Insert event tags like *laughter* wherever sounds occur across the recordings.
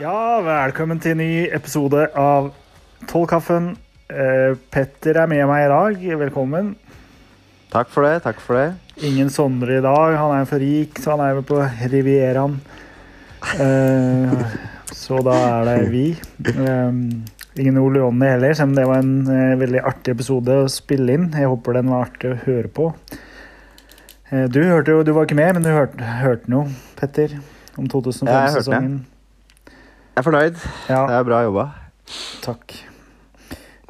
Ja, velkommen til en ny episode av Tollkaffen. Eh, Petter er med meg i dag. Velkommen. Takk for det. takk for det. Ingen Sondre i dag. Han er for rik, så han er med på Rivieraen. Eh, så da er det vi. Eh, ingen Ole Jonny heller, selv om det var en eh, veldig artig episode å spille inn. Jeg håper den var artig å høre på. Eh, du hørte jo, du var ikke med, men du hørte, hørte noe, Petter. Om Ja, jeg hørte 2005-sesongen. Jeg er fornøyd. Ja. Det er bra jobba. Takk.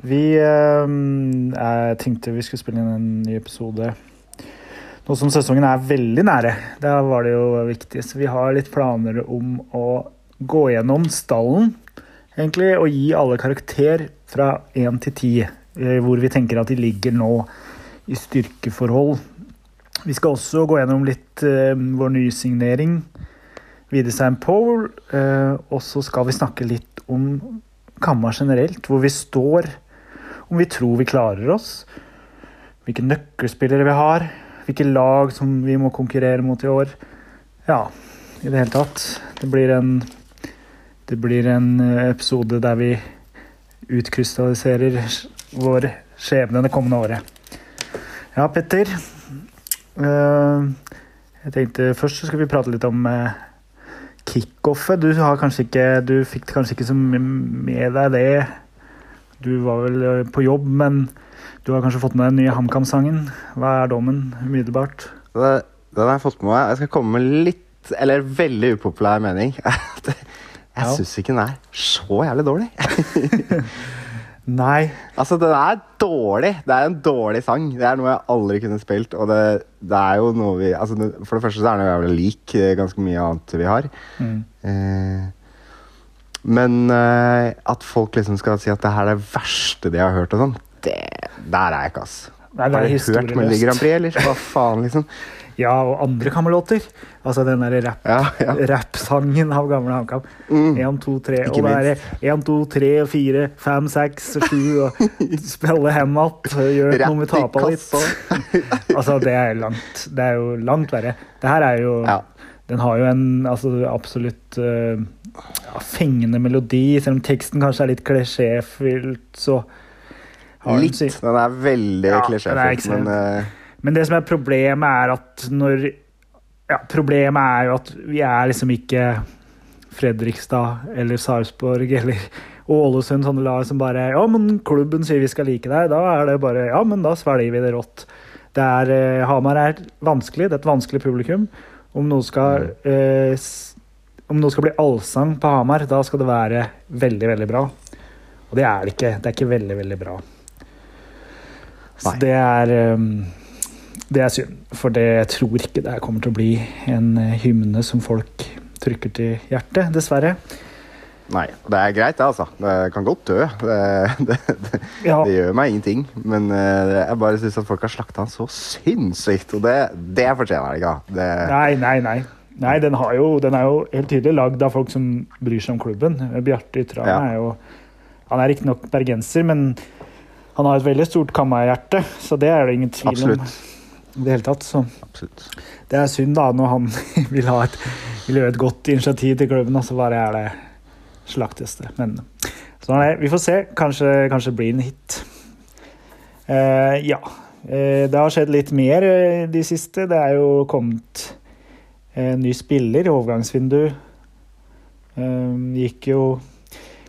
Vi eh, jeg tenkte vi skulle spille inn en ny episode. Nå som sesongen er veldig nære, da var det jo viktig. Så vi har litt planer om å gå gjennom stallen, egentlig, og gi alle karakter fra én til ti. eh, Hvor vi tenker at de ligger nå i styrkeforhold. Vi skal også gå gjennom litt eh, vår nysignering. Widerstein Pole. Eh, og så skal vi snakke litt om Kamma generelt, hvor vi står, om vi tror vi klarer oss, hvilke nøkkelspillere vi har, hvilke lag som vi må konkurrere mot i år. Ja, i det hele tatt. Det blir en, det blir en eh, episode der vi utkrystalliserer vår skjebne det kommende året. Ja, Petter. Eh, jeg tenkte Først så skal vi prate litt om kickoffet. Du, har kanskje ikke, du fikk kanskje ikke så mye med deg det. Du var vel eh, på jobb, men du har kanskje fått med deg den nye HamKam-sangen. Hva er dommen umiddelbart? Det, den har jeg fått med meg. Jeg skal komme med litt, eller veldig upopulær mening. *laughs* Jeg syns ikke den er så jævlig dårlig. *laughs* *laughs* Nei. Altså, den er dårlig. Det er en dårlig sang. Det er noe jeg aldri kunne spilt. Og det, det er jo noe vi altså, For det første så er den jævlig lik eh, ganske mye annet vi har. Mm. Eh, men eh, at folk liksom skal si at det her er det verste de har hørt, og sånn, det, der er jeg ikke, ass. Nei, det Har er du hørt Melodi Grand. Prix, eller? Hva faen, liksom? Ja, og andre Kammerlåter. Altså den derre rap, Ja, ja. rappsangen av gamle HamKam. Mm. Én, to, tre, og det er én, to, tre, fire, fem, seks, sju og Spille hem att, gjør noe med tapa litt. *laughs* Altså, det er langt Det er jo langt verre. Det her er jo Ja. Den har jo en altså, absolutt uh, fengende melodi, selv om teksten kanskje er litt klisjéfylt, så har den Litt. Den er veldig Ja, klisjéfylt, men eh, Men det som er problemet, er at når Ja, problemet er jo at vi er liksom ikke Fredrikstad eller Sarpsborg eller Ålesund, sånne lag som bare Ja, men klubben sier vi skal like deg. Da er det bare Ja, men da svelger vi det rått. Det er, eh, Hamar er vanskelig. Det er et vanskelig publikum. Om noe skal eh, om noe skal bli allsang på Hamar, da skal det være veldig, veldig bra. Og det er det ikke. Det er ikke veldig, veldig bra. Så Nei. det er um, Det er synd, for det, jeg tror ikke det her kommer til å bli en eh, hymne som folk trykker til hjertet, dessverre. Nei. Det er greit, det, altså. Det kan godt dø. *laughs* Det, det, det, Ja, det gjør meg ingenting. Men eh, jeg bare syns at folk har slakta han så sinnssykt, og det, det fortjener det ikke. Nei, nei, nei. Nei, den, har jo, den er jo helt tydelig lagd av folk som bryr seg om klubben. Bjarte Ytran Ja. er jo Han er riktignok bergenser, men han har et veldig stort Kamma-hjerte, så det er det ingen tvil Absolutt. I det hele tatt, så Absolutt. Det er synd da, når han *laughs* vil, ha et, vil gjøre et godt initiativ til klubben, og så bare er det slaktes det. Men sånn er det. Vi får se. Kanskje, kanskje blir en hit. Uh, ja. Uh, det har skjedd litt mer uh, de siste. Det er jo kommet en ny spiller, overgangsvindu. Gikk jo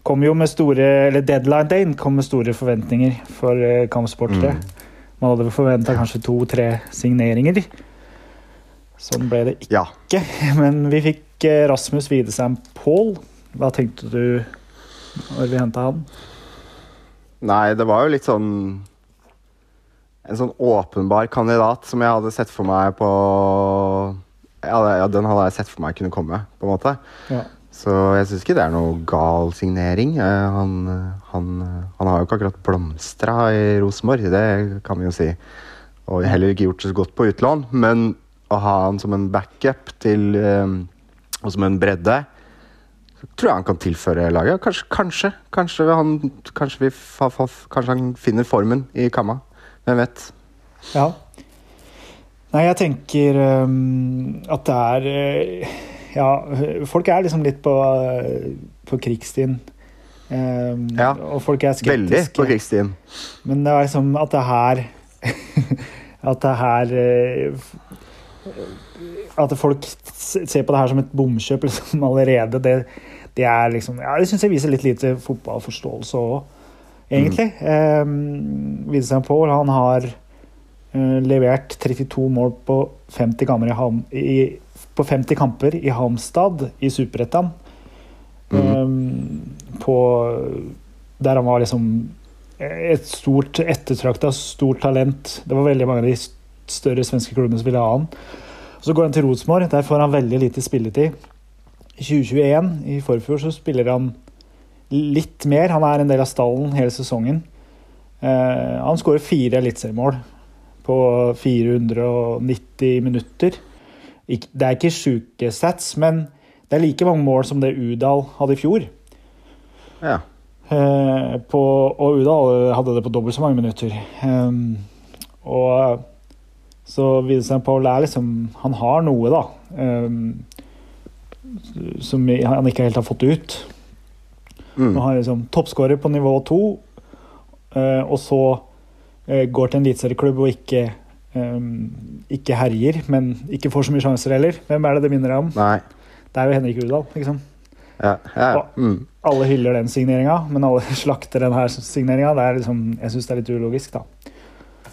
Kom jo med store Eller deadline day kom med store forventninger for kampsportere. Mm. Man hadde vel forventa kanskje to-tre signeringer. Sånn ble det Ja. ikke. *laughs* Men vi fikk eh, Rasmus Widesheim Paul. Hva tenkte du når vi henta han? Nei, det var jo litt sånn En sånn åpenbar kandidat som jeg hadde sett for meg på ja den hadde jeg sett for meg kunne komme, på en måte. Ja. Så jeg syns ikke det er noe gal signering. Eh, Han, han, han har jo ikke akkurat blomstra i Rosenborg, det kan vi jo si. Og heller ikke gjort det så godt på utlån. Men å ha han som en backup til eh, Og som en bredde tror jeg han kan tilføre laget. Kanskje, kanskje, kanskje, han, kanskje, vi kanskje han finner formen i kamma. Hvem vet? ja. Nei, jeg tenker um, at det er eh, Ja, folk er liksom litt på, på krigsstien. Um, Ja, og folk er skeptiske. Veldig på krigsstien. Men det er liksom at det her *laughs* At det her eh, At folk ser på det her som et bomkjøp liksom *laughs* allerede, det, det er liksom Ja, det syns jeg viser litt lite fotballforståelse òg, egentlig. Mm. Um, Paul han har uh, levert 32 mål på 50 kamper i, i, på 50 kamper i Halmstad i Superettan. På Der han var liksom et stort ettertrakta, stort talent. Det var veldig mange av de større svenske klubbene som ville ha han. Så går han til Rosenborg. Der får han veldig lite spilletid. I 2021, i forfjor, så spiller han litt mer. Han er en del av stallen hele sesongen. Eh, han skårer fire eliteseriemål på 490 minutter. Det er ikke sjuke stats, men det er like mange mål som det Udal hadde i fjor. Ja. Eh, på, og Udal hadde det på dobbelt så mange minutter. Um, og så Vincent Paul er liksom Han har noe, da. Um, som han ikke helt har fått ut. Mm. Han har liksom toppskårer på nivå to, eh, og så eh, går til en eliteserieklubb og ikke um, ikke herjer, men ikke får så mye sjanser heller. Hvem er det det minner om? Nei. Det er jo Henrik Udal. liksom. Ja. ja. Mm. alle hyller den signeringa, men alle *laughs* slakter den her signeringa. Er liksom, jeg syns det er litt ulogisk, da.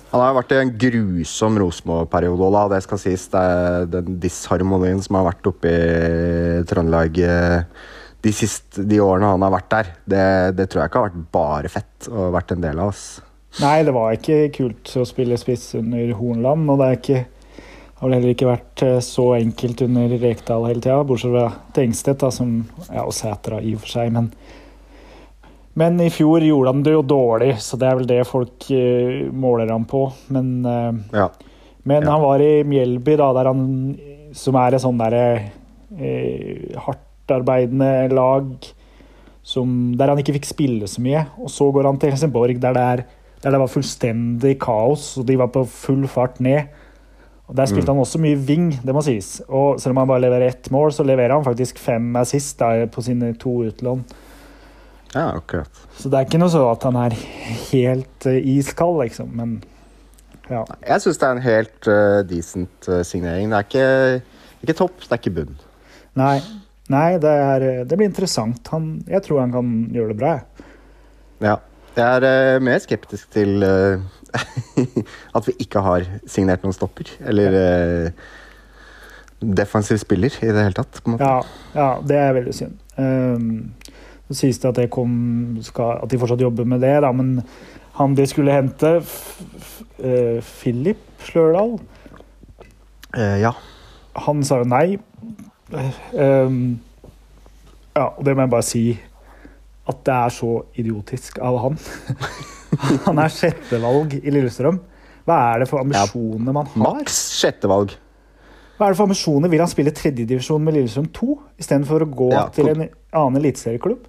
Han har vært i en grusom Rosenborg-periode da. Det skal sies. Det er den disharmonien som har vært oppe i Trøndelag eh, de siste de årene han har vært der, det, det tror jeg ikke har vært bare fett å vært en del av. ass. Nei, det var ikke kult å spille spiss under Hornland, og det er ikke har vel heller ikke vært eh, så enkelt under Rekdal hele tida, bortsett fra Tengstedt, da, som Ja, og Sætra i og for seg, men Men i fjor gjorde han det jo dårlig, så det er vel det folk uh, måler han på. Men uh, Ja. Men Ja. han var i Mjelby, da, der han, som er et sånn derre uh, hardtarbeidende lag som, der han ikke fikk spille så mye. Og så går han til Helsingborg, der det, er, der det var fullstendig kaos, og de var på full fart ned. Og Der spilte han også mye wing, det må sies. Og selv om han bare leverer ett mål, så leverer han faktisk fem assist der på sine to utlån. ja, akkurat. Så det er ikke noe så at han er helt eh, iskald, liksom. Men ja. Jeg syns det er en helt uh, decent uh, signering. Det er ikke, ikke topp, det er ikke bunn. Nei, nei det, er, det blir interessant. Han, jeg tror han kan gjøre det bra. jeg. Ja. Jeg er eh, mer skeptisk til eh, *laughs* at vi ikke har signert noen stopper. Eller eh, defensiv spiller i det hele tatt. Ja, ja, det er veldig synd. Um, så sies det at, det kom, skal, at de fortsatt jobber med det, da, men han de skulle hente, eh, Philip Slørdal, uh, ja. han sa jo nei. Um, ja, og det må jeg bare si at det er så idiotisk av han. *laughs* han er sjettevalg i Lillestrøm. Hva er det for ambisjoner man har? Maks sjettevalg. Hva er det for ambisjoner? Vil han spille tredjedivisjon med Lillestrøm 2 istedenfor å gå Ja, til en annen eliteserieklubb?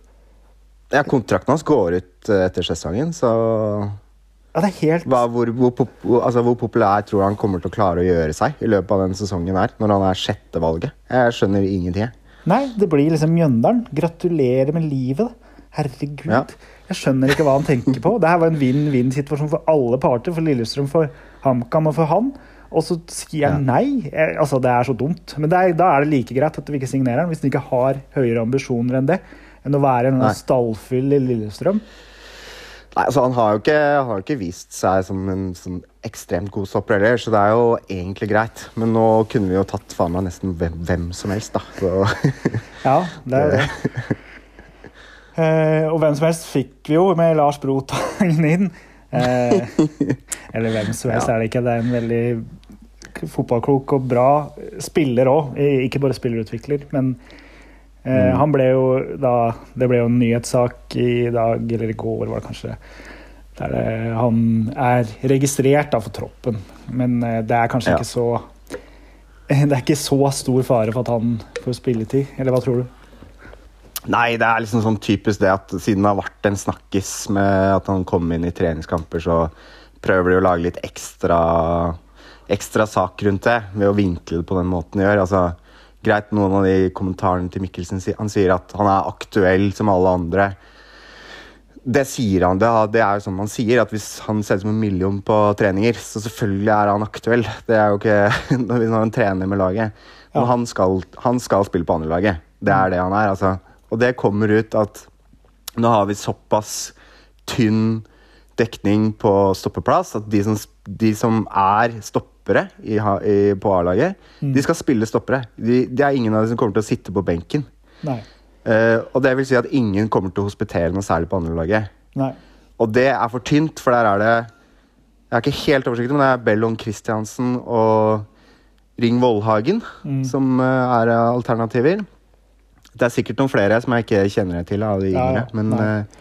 Ja, kontrakten hans går ut eh, etter sesongen, så Ja, det helt hva, hvor, hvor, pop, altså, hvor populær tror du han kommer til å klare å gjøre seg i løpet av den sesongen her, når han er sjettevalget? Jeg skjønner ingenting. Nei, det blir liksom Mjøndalen. Gratulerer med livet, da. Herregud. Ja. Jeg skjønner ikke hva han tenker på. Det her var en vinn-vinn-situasjon for alle parter. For Lillestrøm, for HamKam og for han. Og så sier han nei. Jeg, altså, Det er så dumt. Men er, da er det like greit at vi ikke signerer han, hvis han ikke har høyere ambisjoner enn det. Enn å være en stallfyll i Lillestrøm. Nei, altså Han har jo ikke, har ikke vist seg som en sånn ekstremt god stopper heller, så det er jo egentlig greit. Men nå kunne vi jo tatt faen meg nesten hvem, hvem som helst, da. Så, Ja, det er *laughs* det. Eh, og hvem som helst fikk vi jo med Lars Brotangen inn. Eh, eller hvem som helst Ja. er det ikke. Det er en veldig fotballklok og bra spiller òg. Ikke bare spillerutvikler, men eh, han ble jo da Det ble jo en nyhetssak i dag, eller i går, var det kanskje. Der det, han er registrert da for troppen, men det er kanskje Ja. ikke så *laughs* Det er ikke så stor fare for at han får spilletid, eller hva tror du? Nei, det er liksom sånn typisk det at siden det har vært en snakkis med at han kom inn i treningskamper, så prøver de å lage litt ekstra, ekstra sak rundt det ved å vinkle det på den måten de gjør. Altså, greit, noen av de kommentarene til Mikkelsen Han sier at han er aktuell som alle andre. Det sier han, det, det er jo sånn man sier, at hvis han ser ut som en million på treninger, så selvfølgelig er han aktuell. Det er jo ikke *laughs* når han trener med laget. Men han, skal, han skal spille på andrelaget. Det er det han er, altså. Og det kommer ut at nå har vi såpass tynn dekning på stoppeplass at de som, de som er stoppere i, i, på A-laget, de skal spille stoppere. De, det er ingen av dem som kommer til å sitte på benken. Eh, og det vil si at ingen kommer til å hospitere noe særlig på andrelaget. Og det er for tynt, for der er det Jeg har ikke helt oversikt, men det er Bellon Christiansen og Ring Vollhagen som eh, er alternativer. Det er sikkert noen flere som jeg ikke kjenner til av de yngre. ja. Men eh,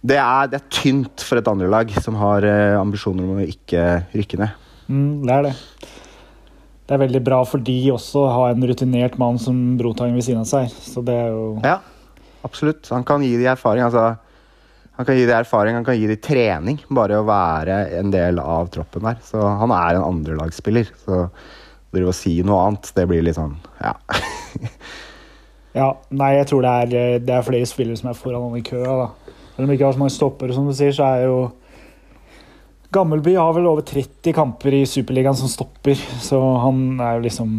det, er, det er tynt for et andrelag som har eh, ambisjoner om å ikke rykke ned. Mm, det er det. Det er veldig bra for de også å ha en rutinert mann som Brotangen ved siden av seg. Så det er jo Ja, absolutt. Han kan gi de erfaring. Altså, han kan gi de erfaring, han kan gi de trening. Bare å være en del av troppen der. Så han er en andrelagsspiller. Så å drive og si noe annet, det blir litt sånn Ja. *laughs* Ja, nei, jeg tror det er, eh, det er flere spillere som er foran han i køa. da. Selv om ikke har så mange stoppere, som du sier, så er jo Gammelby har vel over 30 kamper i Superligaen som stopper, så han er jo liksom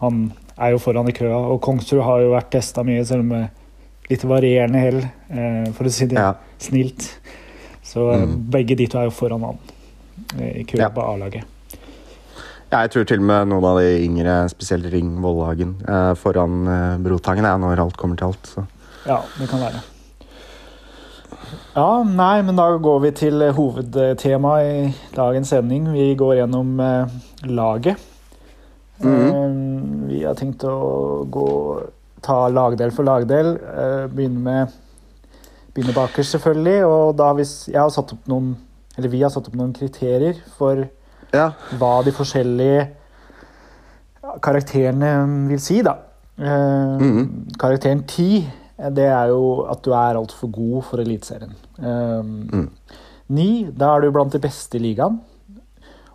Han er jo foran i køa. Og Kongsrud har jo vært testa mye, selv om med litt varierende hell, eh, for å si det ja. snilt. Så eh, Mm. begge de to er jo foran han eh, i køa Ja. på A-laget. Jeg tror til og med noen av de yngre, spesielt Ring Vollhagen, eh, foran eh, Brotangen er når alt kommer til alt. Så. Ja, det kan være. Ja, nei, men da går vi til hovedtemaet i dagens sending. Vi går gjennom eh, laget. eh, vi har tenkt å gå, ta lagdel for lagdel. Eh, begynne med begynne bakerst, selvfølgelig. Og da hvis jeg har satt opp noen Eller vi har satt opp noen kriterier for Ja. hva de forskjellige karakterene vil si, da. Eh, Mhm. Karakteren 10, eh, det er jo at du er altfor god for Eliteserien. Eh, 9, da er du blant de beste i ligaen.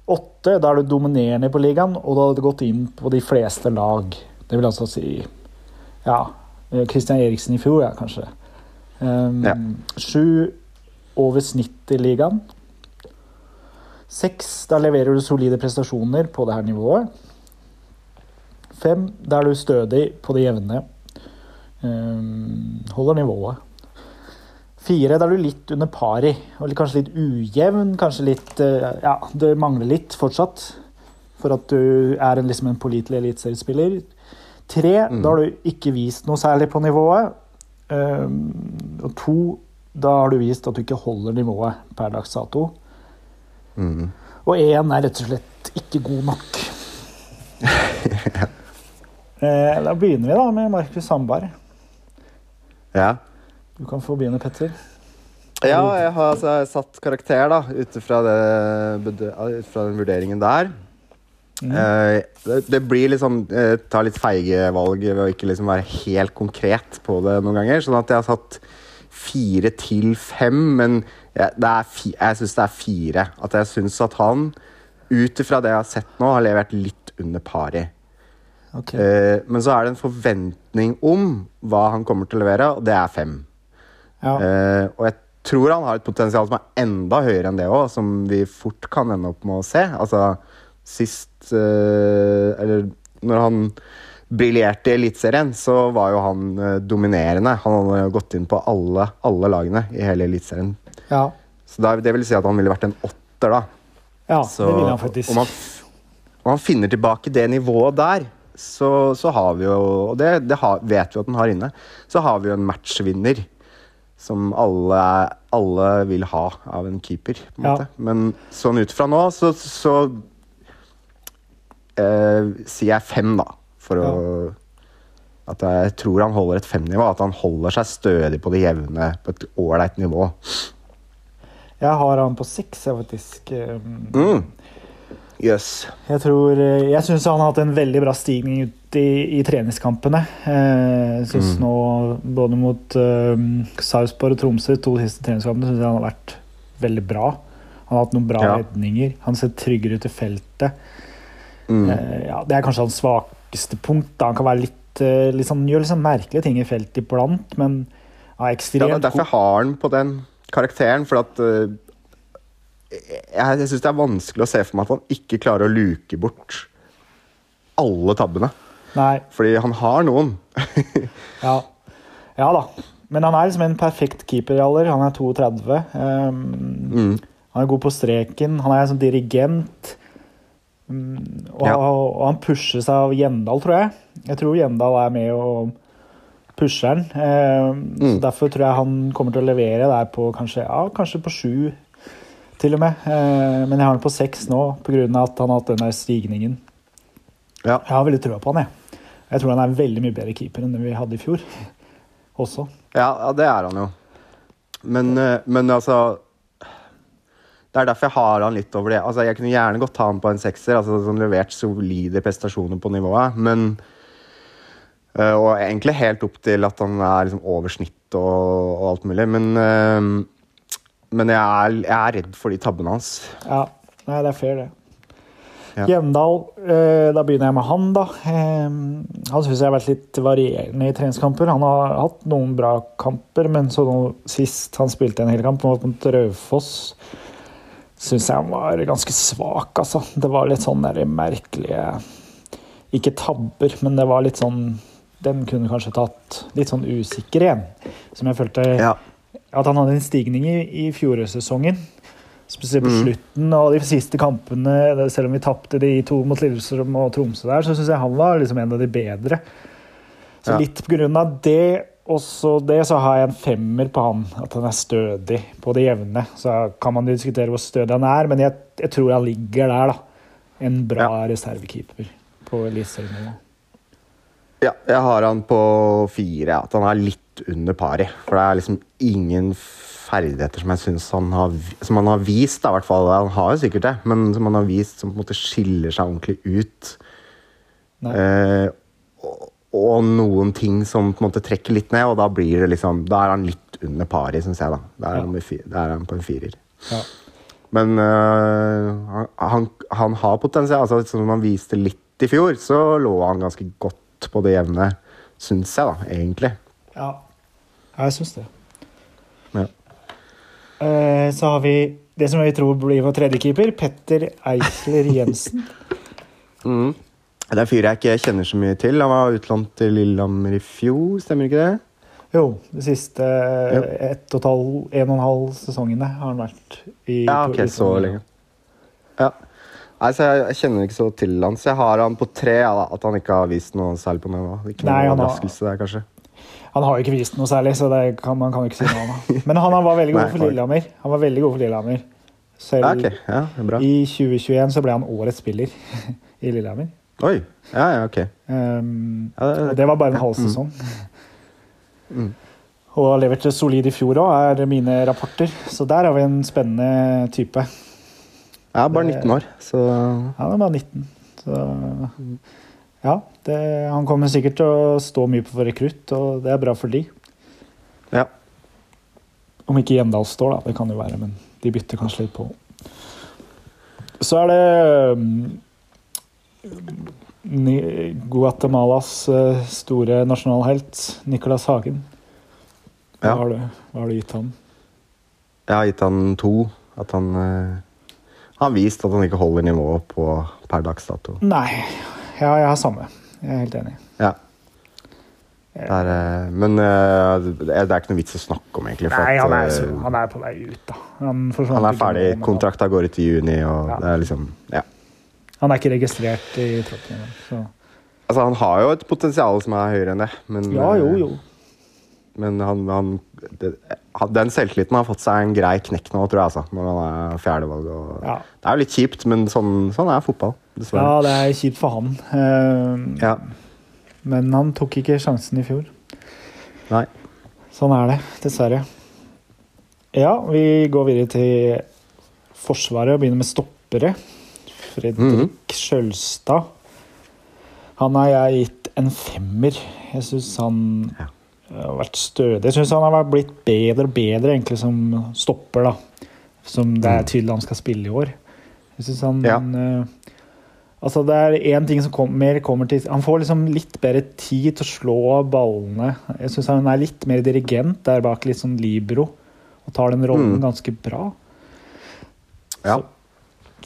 8, da er du dominerende på ligaen, og da har du gått inn på de fleste lag. Det vil altså si Ja, Christian Eriksen i fjor, ja, kanskje. Eh, Ja. 7, over snittet i ligaen. Seks, da leverer du solide prestasjoner på det her nivået. Fem, da er du stødig på det jevne. Um, holder nivået. Fire, da er du litt under pari, Eller kanskje litt ujevn. Kanskje litt eh, Ja, det mangler litt fortsatt for at du er en, liksom en pålitelig eliteseriespiller. Tre, da har du ikke vist noe særlig på nivået. Um, og to, da har du vist at du ikke holder nivået per dags dato. Mm. Og én er rett og slett ikke god nok. *laughs* eh, da begynner vi da med Markus Sandberg. ja. Du kan få begynne, Petter. Ja, jeg har altså, satt karakter da, ut fra den vurderingen der. Eh, det, det blir liksom eh, Ta litt feige valg ved å ikke liksom være helt konkret på det noen ganger. Sånn at jeg har satt fire til fem, men jeg, er jeg syns det er fire. At jeg syns at han, ut ifra det jeg har sett nå, har levert litt under pari. Okay. Uh, men så er det en forventning om hva han kommer til å levere, og det er fem. Ja. Uh, og jeg tror han har et potensial som er enda høyere enn det òg, som vi fort kan ende opp med å se. Altså sist uh, Eller når han briljerte i Eliteserien, så var jo han eh, dominerende. Han hadde gått inn på alle, alle lagene i hele Eliteserien. ja. Så da, det vil si at han ville vært en åtter, da. ja Så det vil han faktisk. Om han, om han finner tilbake det nivået der, så, så har vi jo Og det, det har, vet vi at han har inne. Så har vi jo en matchvinner som alle, alle vil ha av en keeper. på en Ja. måte. Men sånn ut fra nå, så, så eh, sier jeg fem, da. For å At jeg tror han holder et femnivå. At han holder seg stødig på det jevne, på et ålreit nivå. Jeg har han på seks, jeg, faktisk. Mm. Yes. Jeg tror eh, Jeg syns han har hatt en veldig bra stigning ut i, i treningskampene. Eh, Jeg syns Mm. nå både mot uh, Sarpsborg og Tromsø, de to siste treningskampene, synes jeg han har vært veldig bra. Han har hatt noen bra Ja. redninger. Han ser tryggere ut i feltet. Mm. Uh, ja, det er kanskje hans svak, svakeste punkt. Da han kan være litt, eh, litt sånn, gjør litt sånn merkelige ting i feltet iblant, men Ja, ekstremt ja, derfor har han på den karakteren. For at uh, Jeg, jeg syns det er vanskelig å se for meg at han ikke klarer å luke bort alle tabbene. Nei, Fordi han har noen. *laughs* ja. ja da. Men han er liksom en perfekt keeper i alder. Han er 32. Um, Mm. Han er god på streken. Han er en sånn dirigent. Mm, og, Ja. og han pusher seg av Gjendal, tror jeg. Jeg tror Gjendal er med og pusher han. Så Mm. Derfor tror jeg han kommer til å levere der på kanskje, ja, kanskje på sju, til og med. Eh, men jeg har han på seks nå pga. at han har hatt den der stigningen. Ja. Jeg har veldig trua på han, jeg. Jeg tror han er en veldig mye bedre keeper enn den vi hadde i fjor. *laughs* Også. Ja, ja, det er han jo. Men, øh, men altså Det er derfor jeg har han litt over det. Altså, Jeg kunne gjerne godt ta han på en sekser, altså som levert solide prestasjoner på nivået, men øh, Og egentlig helt opp til at han er liksom over snitt og, og alt mulig, men øh, Men jeg er, jeg er redd for de tabbene hans. Ja, nei, det er fair, det. Ja. Gjendal, eh, da begynner jeg med han, da. Han syns jeg har vært litt varierende i treningskamper. Han har hatt noen bra kamper, men så nå sist han spilte en hel kamp, mot Raufoss, syns jeg han var ganske svak, altså. Det var litt sånn der merkelige Ikke tabber, men det var litt sånn Den kunne kanskje tatt litt sånn usikker igjen, som jeg følte Ja. at han hadde en stigning i, i fjorårssesongen. Spesielt på Mm. slutten og de siste kampene, selv om vi tapte de to mot Lillestrøm og Tromsø der, så syns jeg han var liksom en av de bedre. Så Ja. litt på grunn av det, og så det, så har jeg en femmer på han. At han er stødig på det jevne. Så kan man diskutere hvor stødig han er, men jeg, jeg tror han ligger der, da. En bra reservekeeper på eliteserienivå. Ja, jeg har han på fire. Ja. At han er litt under pari. For det er liksom ingen ferdigheter som jeg synes han har Som han har vist, da, i hvert fall. Han har jo sikkert det, men som han har vist som på en måte skiller seg ordentlig ut. Nei. Eh, og, noen ting som på en måte trekker litt ned, og da blir det liksom Da er han litt under pari, syns jeg, da. Da er, Ja. da er han på en firer. Ja. Men øh, han, han, han har potensial. Altså, som han viste litt i fjor, så lå han ganske godt på det jevne, syns jeg, da, egentlig. Ja, ja jeg syns det. Ja. Uh, Så har vi det som vi tror blir vår tredje keeper, Petter Eisler Jensen. *laughs* Det er en fyr jeg ikke kjenner så mye til. Han var utlånt til Lillehammer i fjor, stemmer ikke det? Jo, de siste ett og et halv, en og en halv sesongene har han vært i Ja, ok, i- så lenge. Ja. Nei, så jeg, jeg kjenner ikke så til han, så jeg har han på tre. Ja, at han ikke har vist noe særlig på nivå. Ikke Nei, han har- overraskelse der, kanskje. Han har jo ikke vist noe særlig, så kan, man kan jo ikke si noe om. *laughs* Men han var veldig god for Lillehammer. Han var veldig god for Lillehammer. Selv Ja, okay. ja, bra. i 2021 så ble han årets spiller *laughs* i Lillehammer. Oi, ja, ja, ok. Um, Ja, det- og det var bare en halv sesong. Mm. Og har levert solid i fjor òg, er mine rapporter. Så der har vi en spennende type. Jeg er bare 19 år, så Han er bare 19. Så ja, det, han kommer sikkert til å stå mye på for rekrutt, og det er bra for de. ja. Om ikke Gjendal står, da. Det kan jo være, men de bytter kanskje litt på. Så er det Guatemalas eh, store nasjonalhelt, Nicolas Hagen. Hva, Ja. har du, hva har du gitt han? Jeg har gitt han to. At han uh, har vist at han ikke holder nivået på per dags dato. Nei, ja, jeg har samme. Jeg er helt enig. Ja. Er, uh, men uh, det er ikke noe vits å snakke om, egentlig. Nei, at, han er, eh, så, han er på vei ut, da. Han, han er ferdig. Kontrakta går ut i juni, og Ja. det er liksom Ja. Han er ikke registrert i engang. så- Altså, han har jo et potensial som er høyere enn det, men Ja, jo, eh, jo. Men han, han Den selvtilliten har fått seg en grei knekk nå, tror jeg, altså. Når han er fjerdevalg. Ja. Det er jo litt kjipt, men sånn, sånn er fotball, ja, det er kjipt for han. Uh, Ja. Men han tok ikke sjansen i fjor. Nei. Sånn er det, dessverre. Ja, vi går videre til Forsvaret og begynner med stoppere. Fredrik mm. Skjølstad. Han har jeg gitt en femmer. Jeg syns han Ja. har vært stødig. Jeg syns han har blitt bedre og bedre egentlig som stopper, da. Som det er Mm. tydelig han skal spille i år. Jeg syns han Ja. eh, Altså, det er én ting som kom, mer kommer til Han får liksom litt bedre tid til å slå ballene. Jeg syns han er litt mer dirigent der bak, litt sånn libro, og tar den rollen Mm. ganske bra. Ja. Så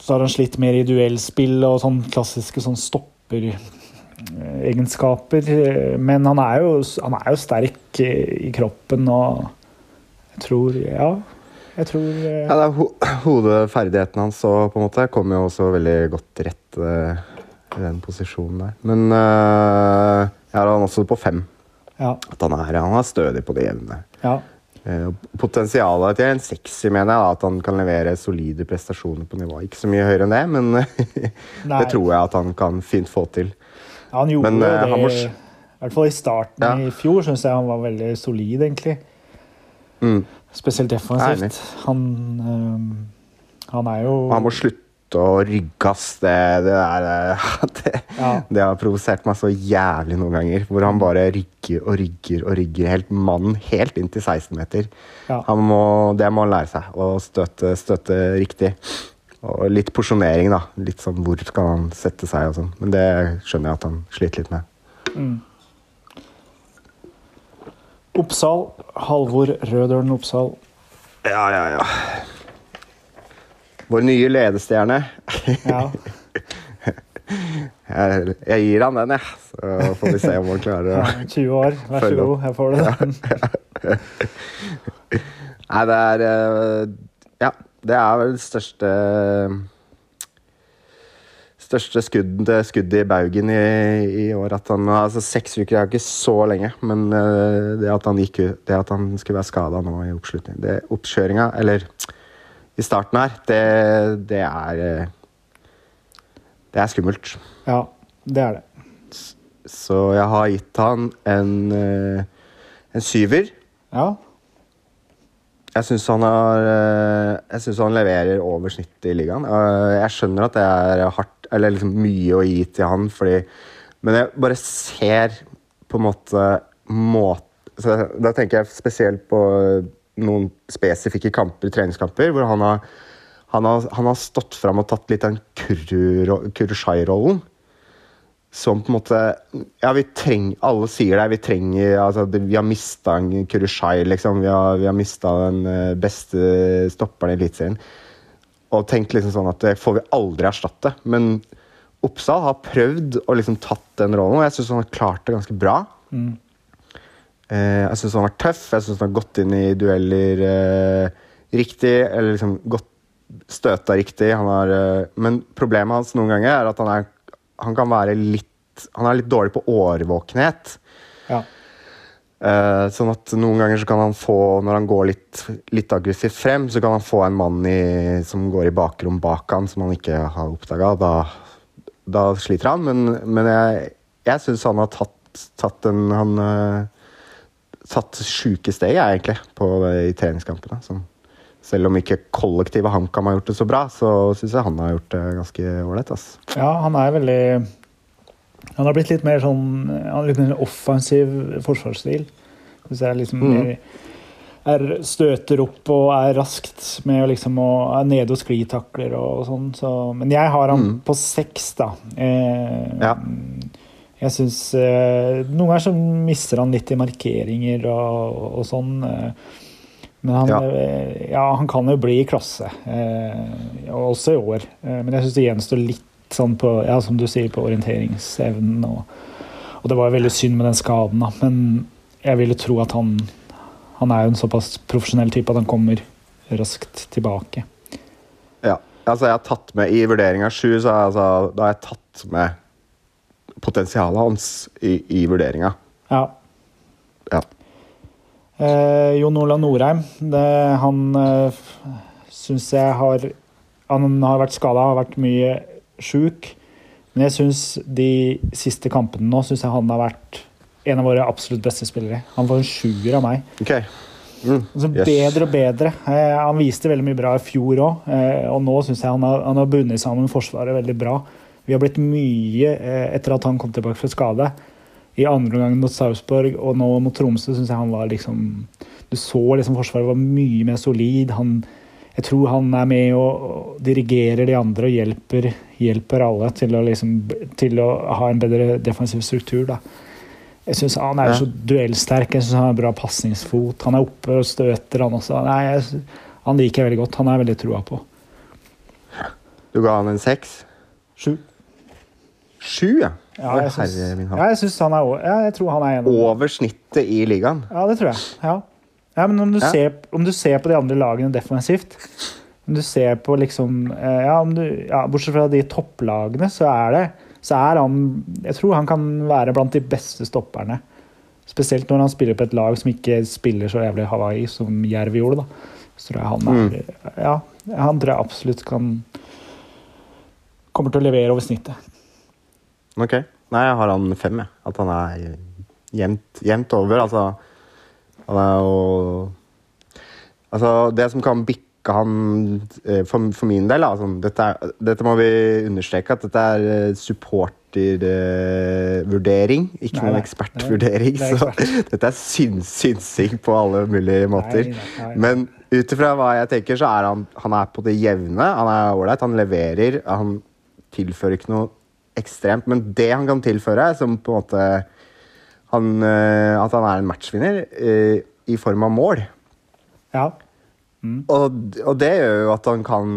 har han slitt mer i duellspill og sånn klassiske sånn stopperegenskaper. Men han er, jo, han er jo sterk i kroppen og Jeg tror Ja. Jeg tror eh, Ja, det er ho Hodeferdigheten hans så, på en måte, kommer jo også veldig godt rett uh, i den posisjonen der. Men uh, jeg har han også på fem. Ja. At han er, han er stødig på det jevne. ja. Eh, Potensialet til en sekser mener jeg at han kan levere solide prestasjoner på nivå. Ikke så mye høyere enn det, men *laughs* det tror jeg at han kan fint få til. Han gjorde Men, eh, det han må I hvert fall i starten Ja. i fjor syns jeg han var veldig solid, egentlig. Mm. Spesielt defensivt. Han, øh, han er jo han må slutte å rygge. Det, det, er, eh, *laughs* det, ja, det har provosert meg så jævlig noen ganger. Hvor han bare rygger og rygger og rygger helt mannen helt inn til 16 meter. ja. Det må han lære seg. Å støte, støte riktig. Og litt porsjonering, da. Litt sånn hvor skal han sette seg og sånn. Men det skjønner jeg at han sliter litt med. Mm. Oppsal. Halvor Rødølen Oppsal. Ja, ja, ja. Vår nye ledestjerne. Ja. *laughs* Jeg, jeg gir han den, jeg. Så får vi se om han klarer å Ja, 20 år, vær så god, Jeg får det. Ja. *laughs* Nei, det er eh, Ja, det er vel det største Største skudd, skuddet i baugen i, i år. At han, altså Seks uker er jo ikke så lenge, men eh, det at han gikk ut, det at han skulle være skada nå i oppslutning det, Oppkjøringa, eller i starten her, det, det er Det er skummelt. Ja, det er det. Så jeg har gitt han en, eh, en syver. Ja. Jeg syns han, har, eh, han leverer over snittet i ligaen. Eh, Jeg skjønner at det er hardt, eller liksom mye å gi til han, fordi Men jeg bare ser på en måte måte Da tenker jeg spesielt på noen spesifikke kamper, treningskamper, hvor han har, han har, han har stått fram og tatt litt den Kurushai-rollen. Som på en måte Ja, vi trenger Alle sier det. Vi trenger altså, Vi har mista en Kurushai, liksom. Vi har, vi har mista den eh, beste stopperen i Eliteserien. Og tenkt liksom sånn at det får vi aldri erstatte. Men Oppsal har prøvd og liksom tatt den rollen, og jeg syns han har klart det ganske bra. Mm. Eh, jeg syns han har vært tøff, jeg syns han har gått inn i dueller eh, riktig. Eller liksom gått støta riktig. Han har, eh, men problemet hans noen ganger er at han, er, han kan være litt Han er litt dårlig på årvåkenhet. Ja. Eh, sånn at noen ganger så kan han få, når han går litt, litt aggressivt frem, så kan han få en mann i, som går i bakrom bak han som han ikke har oppdaga. Da, da sliter han, men, men jeg, jeg syns han har tatt, tatt en Han eh, tatt sjuke steg, jeg, egentlig, på i treningskampene. Sånn. selv om ikke kollektivet HamKam har gjort det så bra, så syns jeg han har gjort det ganske ålreit. ja, han er veldig Han har blitt litt mer sånn Han litt mer offensiv forsvarsstil. Hvis jeg liksom Mm. er, støter opp og er raskt med liksom å, er nede og sklitakler og sånn. Så, men jeg har han Mm. på seks, da. Eh, Ja. Jeg syns eh, Noen ganger så mister han litt i markeringer og, og sånn. Eh, men han, Ja. eh, ja, han kan jo bli i klasse, eh, også i år. Men jeg syns det gjenstår litt sånn på, ja, som du sier, på orienteringsevnen. Og, og det var jo veldig synd med den skaden, da. Men jeg ville tro at han han er jo en såpass profesjonell type at han kommer raskt tilbake. Ja, altså jeg har tatt med I vurderinga sju, så altså, da har jeg tatt med potensialet hans i, i vurderinga. Ja. Ja. Eh, Jon Olav Norheim, det, han eh, syns jeg har Han har vært skada, har vært mye sjuk. Men jeg syns de siste kampene nå synes jeg han har vært en av våre absolutt beste spillere. Han får en sjuer av meg. Ok. Mm. Altså, Yes. Bedre og bedre. Eh, han viste veldig mye bra i fjor òg, eh, og nå syns jeg han har, han har bundet sammen Forsvaret veldig bra. Vi har blitt mye eh, etter at han kom tilbake fra skade. I andre omgang mot Sarpsborg og nå mot Tromsø syns jeg han var liksom Du så liksom Forsvaret var mye mer solid. Han, jeg tror han er med og, dirigerer de andre og hjelper, hjelper alle til å, liksom, til å ha en bedre defensiv struktur. da. Jeg syns han er så duellsterk. Jeg synes Han har bra pasningsfot. Han er oppe og støter, han også. Nei, jeg, han liker jeg veldig godt. Han er jeg veldig trua på. Du ga han en seks? Sju. Sju, ja. Ja, jeg syns, ja, jeg, han er, o- ja, jeg tror han er en Over snittet i ligaen. Ja, det tror jeg. Ja. Ja, men om du, ser, om du ser på de andre lagene defensivt om du ser på liksom eh, ja, om du, ja, Bortsett fra de topplagene, så er det så er han Jeg tror han kan være blant de beste stopperne. Spesielt når han spiller på et lag som ikke spiller så jævlig Hawaii som Jerv gjorde. da. Så tror jeg han er Ja, han tror jeg absolutt kan Kommer til å levere over snittet. Ok. Nei, jeg har han fem, jeg. At han er jevnt, jevnt over. Altså, han er jo Altså, det som kan bikke han eh, for, for min del altså, dette, er, dette må vi understreke, at dette er supportervurdering, ikke Nei, noen ekspertvurdering. Det ekspert. Så *laughs* dette er syns, synsing på alle mulige måter. Nei, nei. Men ut ifra hva jeg tenker, så er han, han er på det jevne. Han er ålreit, han leverer. Han tilfører ikke noe ekstremt. Men det han kan tilføre, som på en måte han, eh, At han er en matchvinner eh, i form av mål. Ja. Og, og det gjør jo at han kan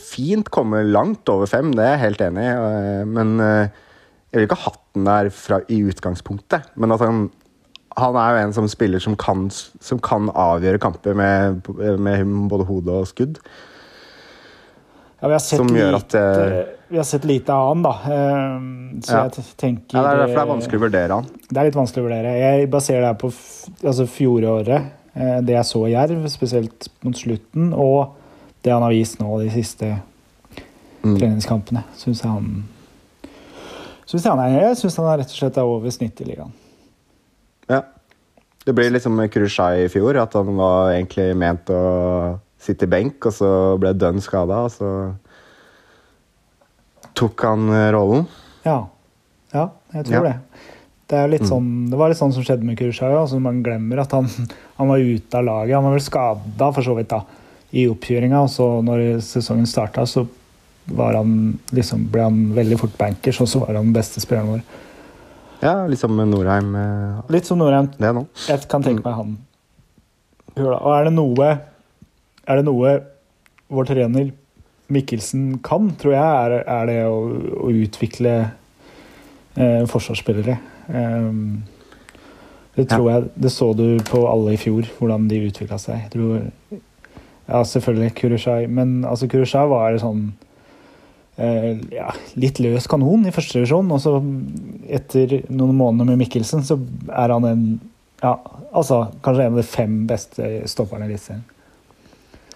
fint komme langt over fem, det er jeg helt enig i. eh, Men jeg ville ikke ha hatt den der fra, i utgangspunktet. Men at han, han er jo en som spiller som kan, som kan avgjøre kamper med, med både hode og skudd. Ja, vi har sett Som gjør at lite, det- Vi har sett lite av han, da. Ehm, Så Ja. jeg tenker Ja, det er derfor det er vanskelig å vurdere han. Det er litt vanskelig å vurdere. Jeg baserer det her på altså fjoråret, eh, det jeg så i Jerv, spesielt mot slutten, og det han har vist nå de siste Mm. treningskampene. Syns jeg han Synes jeg, han er, jeg syns han er rett og slett er over snittet i ligaen. Ja. Det blir liksom med i fjor, at han var egentlig ment å sitte i benk, og så ble dønn skada, og så tok han eh, rollen. Ja. ja, jeg tror Ja. det. Det, Mm. sånn, det var litt sånn som skjedde med Kurushaga. Altså man glemmer at han, *laughs* han var ute av laget. Han var vel skada for så vidt da, i oppkjøringa. Og så når sesongen starta, så var han, liksom, ble han veldig fort bankers, og så var han den beste spilleren vår. Ja, litt som Norheim eh, Litt som Norheim. det nå. Jeg kan tenke meg han. Og er det noe Er det noe vår trener Mikkelsen kan, tror jeg, er, er det å, å utvikle eh, forsvarsspillere. Um, det tror jeg Det så du på alle i fjor, hvordan de utvikla seg. Jeg tror, ja, selvfølgelig Kurushai, men altså Kurushai var sånn eh, ja, litt løs kanon i første divisjon. Og så etter noen måneder med Mikkelsen, så er han en ja, altså kanskje en av de fem beste stopperne i Eliteserien.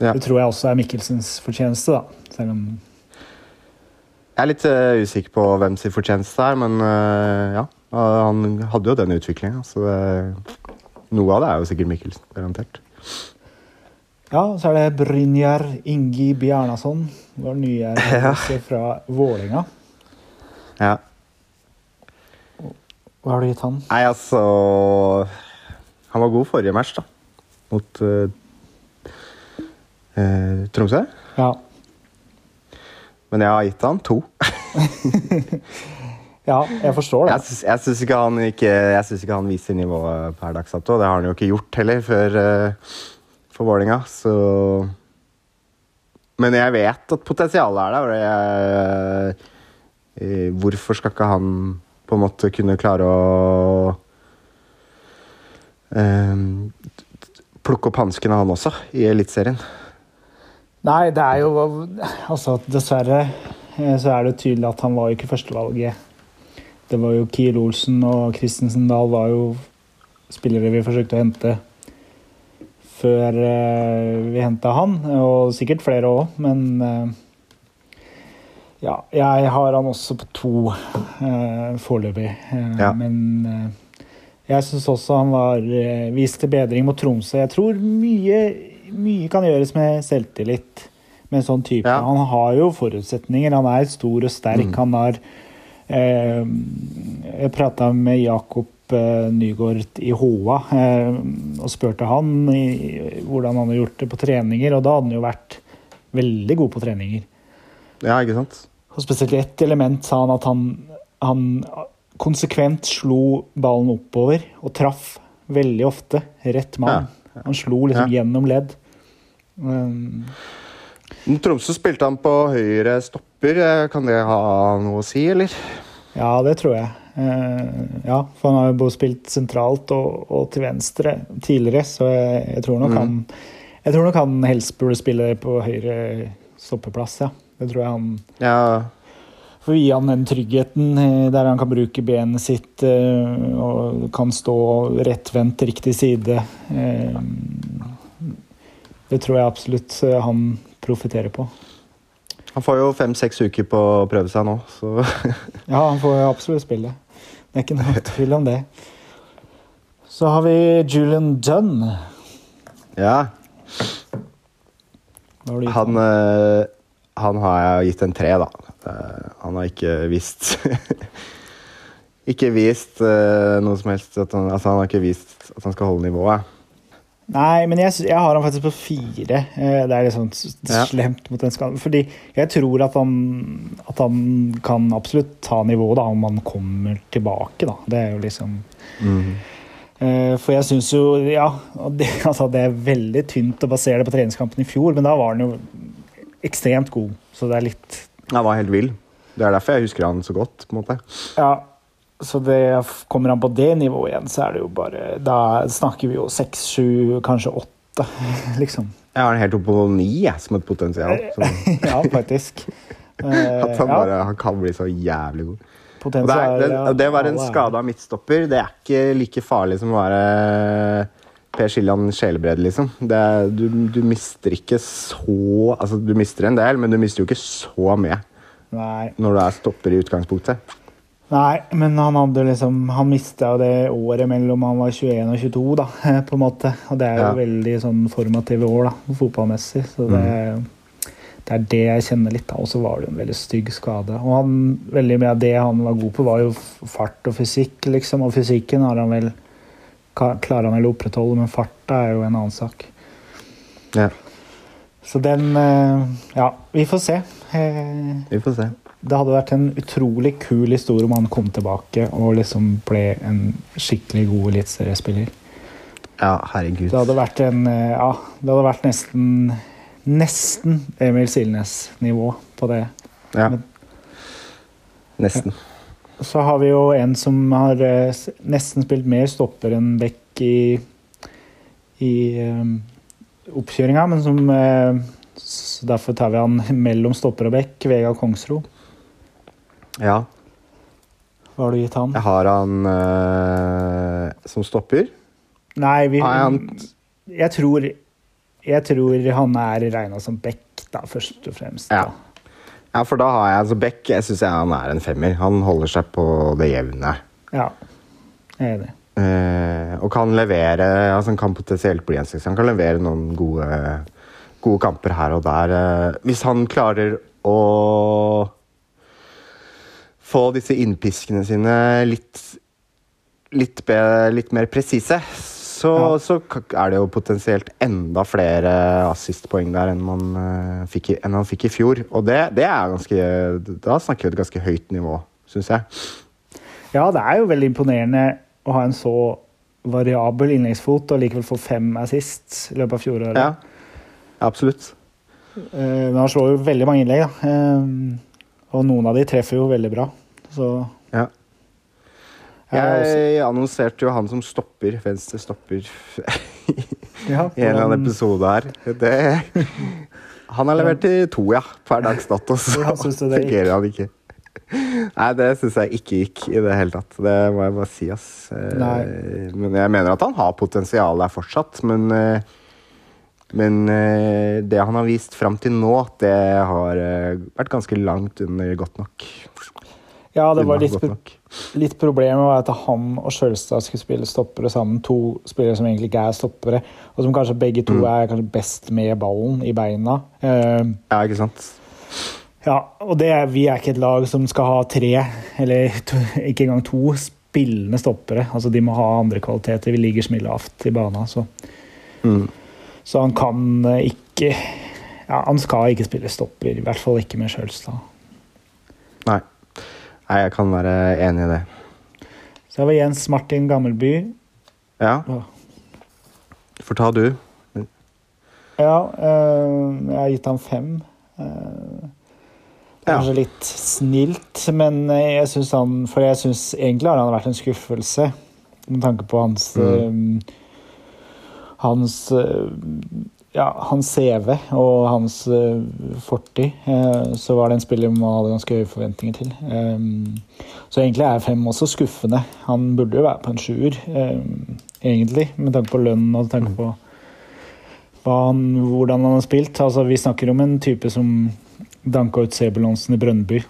Ja. Det tror jeg også er Mikkelsens fortjeneste, da. Selv om Jeg er litt uh, usikker på hvem sin fortjeneste er, men uh, ja. Han hadde jo den utviklinga, så det, noe av det er jo sikkert Mikkelsen. Garantert. Ja, så er det Brynjar Ingi Bjarnason. Vår nye *laughs* ja. fra Vålinga. Ja. Hva har du gitt han? Nei, altså Han var god forrige match, da. Mot eh, eh, Tromsø. Ja. Men jeg har gitt han to. *laughs* ja, jeg forstår det. Jeg jeg syns ikke, han ikke, han viser nivået per dags dato. Det har han jo ikke gjort heller før eh, for Vålinga, så Men jeg vet at potensialet er der. Jeg, eh, hvorfor skal ikke han på en måte kunne klare å eh, plukke opp hanskene, han også, i Eliteserien? Nei, det er jo Altså, dessverre eh, så er det tydelig at han var jo ikke førstevalget. Det var jo Kiel Olsen og Christensen Dahl var jo spillere vi forsøkte å hente før eh, vi henta han, og sikkert flere òg, men eh, ja, jeg har han også på to uh, foreløpig. Ja. Men jeg syns også han var uh, viste bedring mot Tromsø. Jeg tror mye, mye kan gjøres med selvtillit med en sånn type. Ja. Han har jo forutsetninger. Han er stor og sterk. Mm. Han har eh, Jeg prata med Jakob eh, Nygaard i HOA, eh, og spurte han i, hvordan han hadde gjort det på treninger, og da hadde han jo vært veldig god på treninger. Ja, ikke sant? Og spesielt i ett element sa han at han, han konsekvent slo ballen oppover og traff veldig ofte rett mann. Han slo liksom Ja. gjennom ledd. Um, Tromsø spilte han på høyre stopper. Eh, Kan det ha noe å si, eller? ja, det tror jeg. Eh, ja, for han har jo både spilt sentralt og, og til venstre tidligere, så jeg, jeg tror nok mm. han Jeg tror nok han helst burde spille på høyre stoppeplass, ja. Det tror jeg han Ja, For å gi han den tryggheten eh, der han kan bruke benet sitt eh, og kan stå rettvendt riktig side. Eh, Det tror jeg absolutt han profitterer på. han får jo fem-seks uker på å prøve seg nå, så *laughs* Ja, han får absolutt spille. Det er ikke noe tvil om det. Så har vi Julian Dunn. Ja. Han, han? han har jeg gitt en tre, da. Han har ikke vist *laughs* Ikke vist uh, noe som helst at han, altså han har ikke vist at han skal holde nivået. Nei, men jeg, jeg har han faktisk på fire. Eh, Det er litt sånn s- Ja. slemt mot den skaden. Fordi jeg tror at han, at han kan absolutt ta nivået da, om han kommer tilbake. Da. Det er jo liksom Eh, For jeg syns jo Ja, det, *laughs* altså, det er veldig tynt å basere det på treningskampen i fjor, men da var han jo ekstremt god. Så det er litt Han var helt vill. Det er derfor jeg husker han så godt. på en måte. Ja, så det, kommer han på det nivået igjen, så er det jo bare Da snakker vi jo seks, sju, kanskje åtte, *laughs* liksom. Jeg har den helt oppe på ni jeg, som et potensial. Som... *laughs* ja, faktisk. Eh, *laughs* at han, ja, bare, han kan bli så jævlig god. Og det, potensial, er, det, ja, det være en skada midtstopper, det er ikke like farlig som å være Per Siljan Sjelebred, liksom. Det er, du, du mister ikke så Altså, du mister en del, men du mister jo ikke så mye Nei, når du er stopper i utgangspunktet. nei, men han hadde liksom Han mista jo det året mellom han var 21 og 22, da, *laughs* på en måte. Og det er jo Ja. veldig sånn formative år, da, fotballmessig. Så det, Mm. det er det jeg kjenner litt av. Og så var det jo en veldig stygg skade. Og han, veldig mye av det han var god på, var jo fart og fysikk, liksom. Og fysikken har han vel klarer han vel å opprettholde, men farta er jo en annen sak. Ja, Så den eh, Ja, vi får se. Eh, vi får se. Det hadde vært en utrolig kul historie om han kom tilbake og liksom ble en skikkelig god eliteseriespiller. Ja, herregud. Det hadde vært en eh, Ja, det hadde vært nesten Nesten Emil Silnes-nivå på det. Ja. Men- Nesten. Så har vi jo en som har eh, nesten spilt mer stopper enn back i, i um, oppkjøringa, men som eh, Derfor tar vi han *laughs* mellom stopper og back, Vegard Kongsro. Ja. Hva har du gitt han? Jeg har han eh, som stopper. Nei, vi, han jeg, tror, jeg tror han er regna som back, da, først og fremst. Da. Ja, for da har jeg altså Beck. Jeg syns han er en femmer. Han holder seg på det jevne. ja. Jeg er enig. Eh, og kan levere altså Han kan potensielt bli en sekser. Han kan levere noen gode, gode kamper her og der. Eh, hvis han klarer å få disse innpiskene sine litt litt, be, litt mer presise, så, Ja. så er det jo potensielt enda flere assistpoeng der enn man, eh, fikk, i, enn han fikk i fjor. Og det, det er ganske Da snakker vi et ganske høyt nivå, syns jeg. Ja, det er jo veldig imponerende å ha en så variabel innleggsfot og likevel få fem assist i løpet av fjoråret. Ja, absolutt. Eh, Men han slår jo veldig mange innlegg, da. Eh, Og noen av de treffer jo veldig bra. Så Ja. Jeg er annonserte jo han som stopper, venstre stopper, *laughs* ja, i en eller annen episode her. Det, han har levert til to, ja, per dags dato. *laughs* Så fungerer han ikke. Nei, det syns jeg ikke gikk i det hele tatt. Det må jeg bare si, ass. Eh, Nei. Men jeg mener at han har potensial der fortsatt, men eh, men eh, det han har vist fram til nå, det har eh, vært ganske langt under godt nok. Ja, det var litt, litt problemet var at han og Sjølstad skulle spille stoppere sammen. To spillere som egentlig ikke er stoppere, og som kanskje begge to Mm. er kanskje best med ballen i beina. Uh, Ja, ikke sant? Ja, og det er, vi er ikke et lag som skal ha tre, eller to, ikke engang to spillende stoppere. Altså De må ha andre kvaliteter. Vi ligger så mye lavt i bana. Så, Mm. så han kan eh, ikke ja, Han skal ikke spille stopper, i hvert fall ikke med Sjølstad. Nei. Jeg kan være enig i det. Så det var Jens Martin Gammelby. Ja, får ta du. ja eh, jeg har gitt ham fem. Kanskje Ja. Litt snilt, men eh, jeg synes han For jeg syns egentlig har han vært en skuffelse, med tanke på hans eh, Hans eh, ja, hans CV og hans eh, fortid, eh, så var det en spiller man hadde ganske høye forventninger til. Eh, så egentlig er fem også skuffende. Han burde jo være på en sjuer, egentlig, med tanke på lønn og tanke på han, hvordan han har spilt. Altså, vi snakker om en type som danka ut Sebulonsen i Brønnby.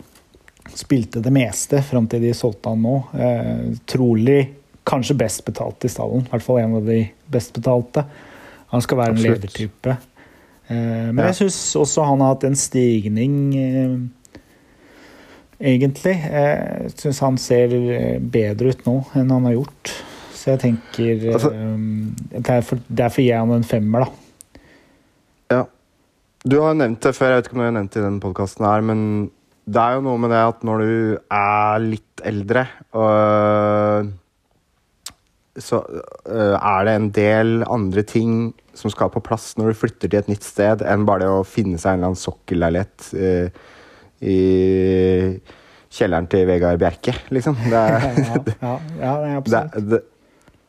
Spilte det meste fram til de solgte han nå. Trolig kanskje best betalt i stallen. I hvert fall en av de best betalte. Han skal være en ledertype. Eh, men Ja. jeg syns også han har hatt en stigning, eh, egentlig. Jeg syns han ser eh, bedre ut nå enn han har gjort. Så jeg tenker Altså- derfor, derfor gir jeg han en femmer, da. Ja. Du har nevnt det før, jeg vet ikke om du har nevnt det i denne podkasten her, men det er jo noe med det at når du er litt eldre, og så øh, er det en del andre ting som skal på plass når du flytter til et nytt sted, enn bare det å finne seg en eller annen sokkelleilighet øh, i kjelleren til Vegard Bjerke, liksom. Det er, *laughs* ja, ja, ja, *laughs* absolutt. det, det,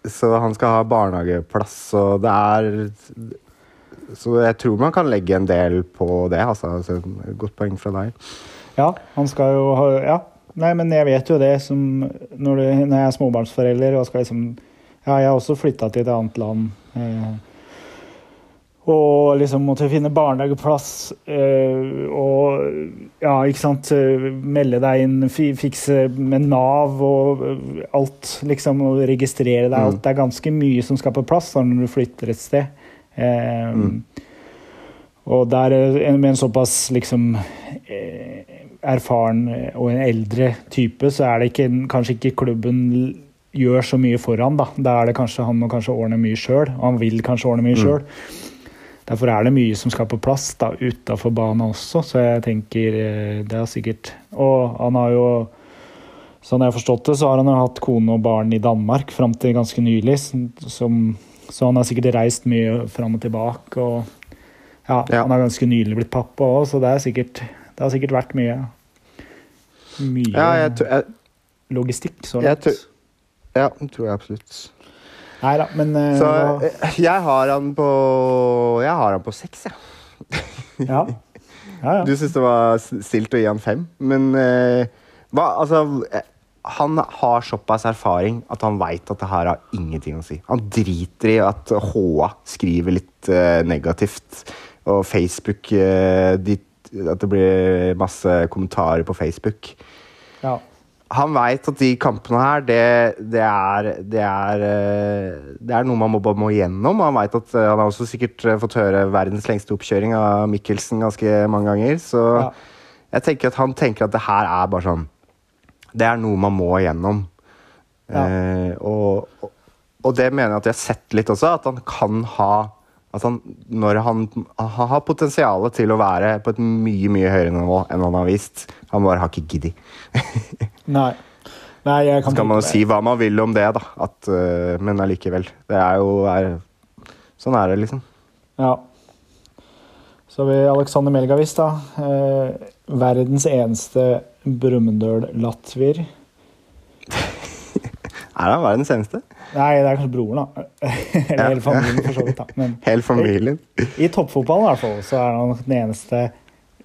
så han skal ha barnehageplass, og det er Så jeg tror man kan legge en del på det. Altså, altså Godt poeng fra deg. Ja, han skal jo ha Ja. Nei, men jeg vet jo det som Når, du, når jeg er småbarnsforelder og skal liksom Ja, jeg har også flytta til et annet land. Eh, og liksom måtte finne barnehageplass eh, og ja, ikke sant eh, Melde deg inn, fikse med Nav og alt. Liksom, og registrere deg. Mm. Alt. Det er ganske mye som skal på plass når du flytter et sted. Mm. Og der, med en såpass liksom erfaren og en eldre type, så er det ikke, kanskje ikke klubben gjør så mye for han. Da Da er det kanskje han må kanskje ordne mye sjøl. Og han vil kanskje ordne mye Mm. Derfor er det mye som skal på plass da, utafor banen også, så jeg tenker eh, det er sikkert Og han har jo Sånn jeg har forstått det, så har han jo hatt kone og barn i Danmark fram til ganske nylig. Som, så han har sikkert reist mye fram og tilbake. Og ja, Ja. han har ganske nylig blitt pappa òg, så det, er sikkert, det har sikkert vært mye Mye Ja, jeg, jeg, logistikk så jeg langt. tror- ja, det tror jeg absolutt. Nei da, men uh, Så eh, jeg har han på Jeg har han på seks, jeg. ja. ja, ja. Du syns det var stilt å gi han fem, men uh, hva, altså Han har såpass erfaring at han veit at det her har ingenting å si. Han driter i at HA skriver litt uh, negativt, og Facebook uh, dit, At det blir masse kommentarer på Facebook. ja. Han veit at de kampene her, det, det, er, det, er, eh, det er noe man må, må gjennom. Han vet at eh, han har også sikkert eh, fått høre verdens lengste oppkjøring av Mikkelsen ganske mange ganger. Så Ja. jeg tenker at han tenker at det her er bare sånn Det er noe man må gjennom. Ja. Eh, og, og, og det mener jeg at jeg har sett litt også, at han kan ha at han, når han, han har potensial til å være på et mye mye høyere nivå enn han har vist. Han bare har ikke giddet. *laughs* Nei. Nei, jeg kan Så kan man jo si hva man vil om det, da. At, uh, men allikevel. Det er jo er, Sånn er det, liksom. Ja. Så har vi Alexander Melgavis, da. Eh, verdens eneste Brumunddøl-latvier. Er han verdens eneste? Nei, det er kanskje broren, da. *laughs* Eller Ja. hele familien, for så vidt. da. Men *laughs* Hele familien. i toppfotballen i hvert fall, så er han den eneste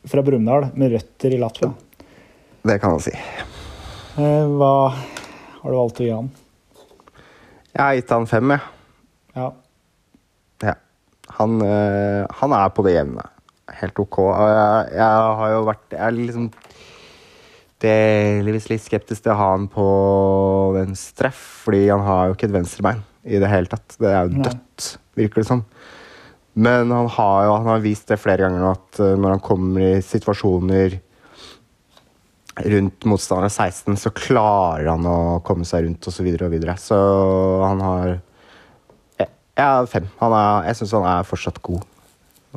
fra Brumunddal med røtter i Latvia. Det kan man si. Eh, hva har du valgt å gi han? Jeg har gitt han fem, jeg. Ja. Ja. Han, øh, han er på det jevne. Helt ok. Jeg, jeg har jo vært Jeg er liksom delvis litt skeptisk til å ha han på venstre, fordi han har jo ikke et venstrebein i det hele tatt. Det er jo dødt, virker det som. Men han har jo han har vist det flere ganger nå, at øh, når han kommer i situasjoner rundt motstander 16, så klarer han å komme seg rundt osv. Så, videre og videre. så han har Ja, fem. Han er, jeg syns han er fortsatt god.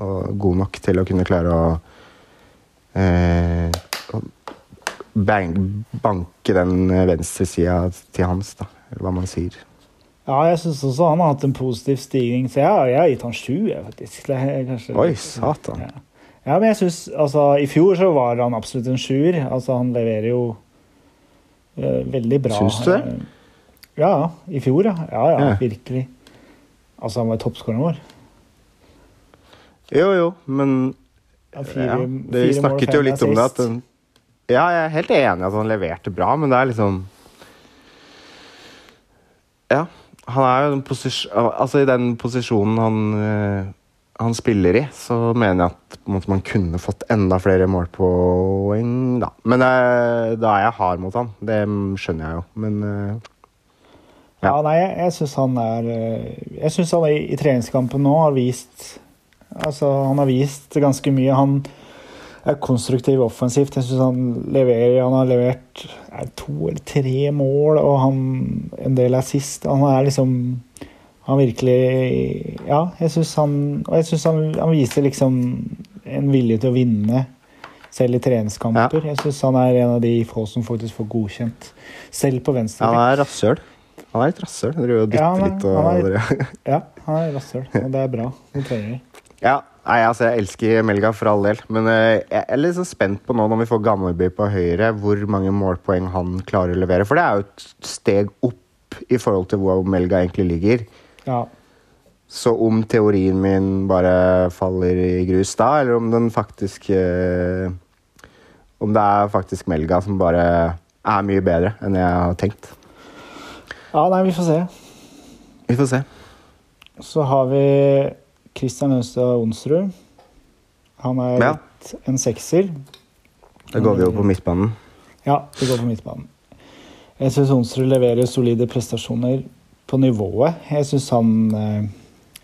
Og god nok til å kunne klare å eh, bang, banke den venstresida til hans, da. Eller hva man sier. Ja, jeg syns også han har hatt en positiv stigning. Så jeg, jeg har gitt han sju, faktisk. Kanskje, Oi, satan. Ja. ja. men jeg synes, altså, I fjor så var han absolutt en sjuer. Altså, han leverer jo uh, veldig bra. Syns du det? Uh, ja, i fjor, ja. Ja, ja, ja. virkelig. Altså, han var toppskåreren vår. Jo, jo, men ja, fire, ja, det, Vi snakket jo litt om det. At den, ja, jeg er helt enig i at han leverte bra, men det er liksom Ja. Han er jo altså, i den posisjonen han, uh, han, spiller i, så mener jeg at måte, man kunne fått enda flere målpoeng, da. Men uh, da er jeg hard mot han. Det skjønner jeg jo, men uh, ja. ja. nei, jeg, jeg syns han er Jeg syns han i, i treningskampen nå har vist Altså, han har vist ganske mye. Han er konstruktiv offensivt. Jeg syns han leverer Han har levert to eller tre mål, og han, en del er sist. Han er liksom Han virkelig Ja, jeg syns han Og jeg syns han, han, viser liksom en vilje til å vinne, selv i treningskamper. Ja. Jeg syns han er en av de få som faktisk får godkjent, selv på venstre. Han er rasshøl. Han er litt rasshøl. Driver og dytter ja, litt. Og, *laughs* ja, han er rasshøl, og det er bra. Det trenger vi. Ja, Nei, altså Jeg elsker Melga for all del, men uh, jeg er litt så spent på nå når vi får Gammelby på høyre, hvor mange målpoeng han klarer å levere. For det er jo et steg opp i forhold til hvor Melga egentlig ligger. Ja. Så om teorien min bare faller i grus da, eller om den faktisk uh, Om det er faktisk Melga som bare er mye bedre enn jeg har tenkt. Ja, nei, vi får se. Vi får se. Så har vi Kristian Ønstad Onsrud. Han er ja. en sekser. Da går vi jo på midtbanen. Ja, vi går på midtbanen. Jeg syns Onsrud leverer solide prestasjoner på nivået. Jeg syns han eh,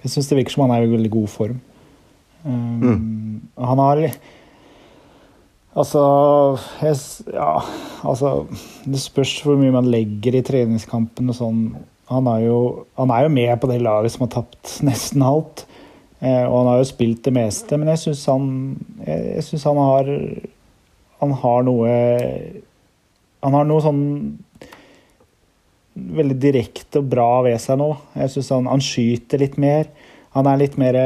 Jeg syns det virker som han er i veldig god form. Um, mm. Han har Altså jeg, Ja, altså Det spørs hvor mye man legger i treningskampen og sånn. Han er, jo, han er jo med på det laget som har tapt nesten alt. Eh, og han har jo spilt det meste, men jeg syns han, synes han har Han har noe Han har noe sånn veldig direkte og bra ved seg nå. Jeg syns han, han, skyter litt mer. Han er litt mer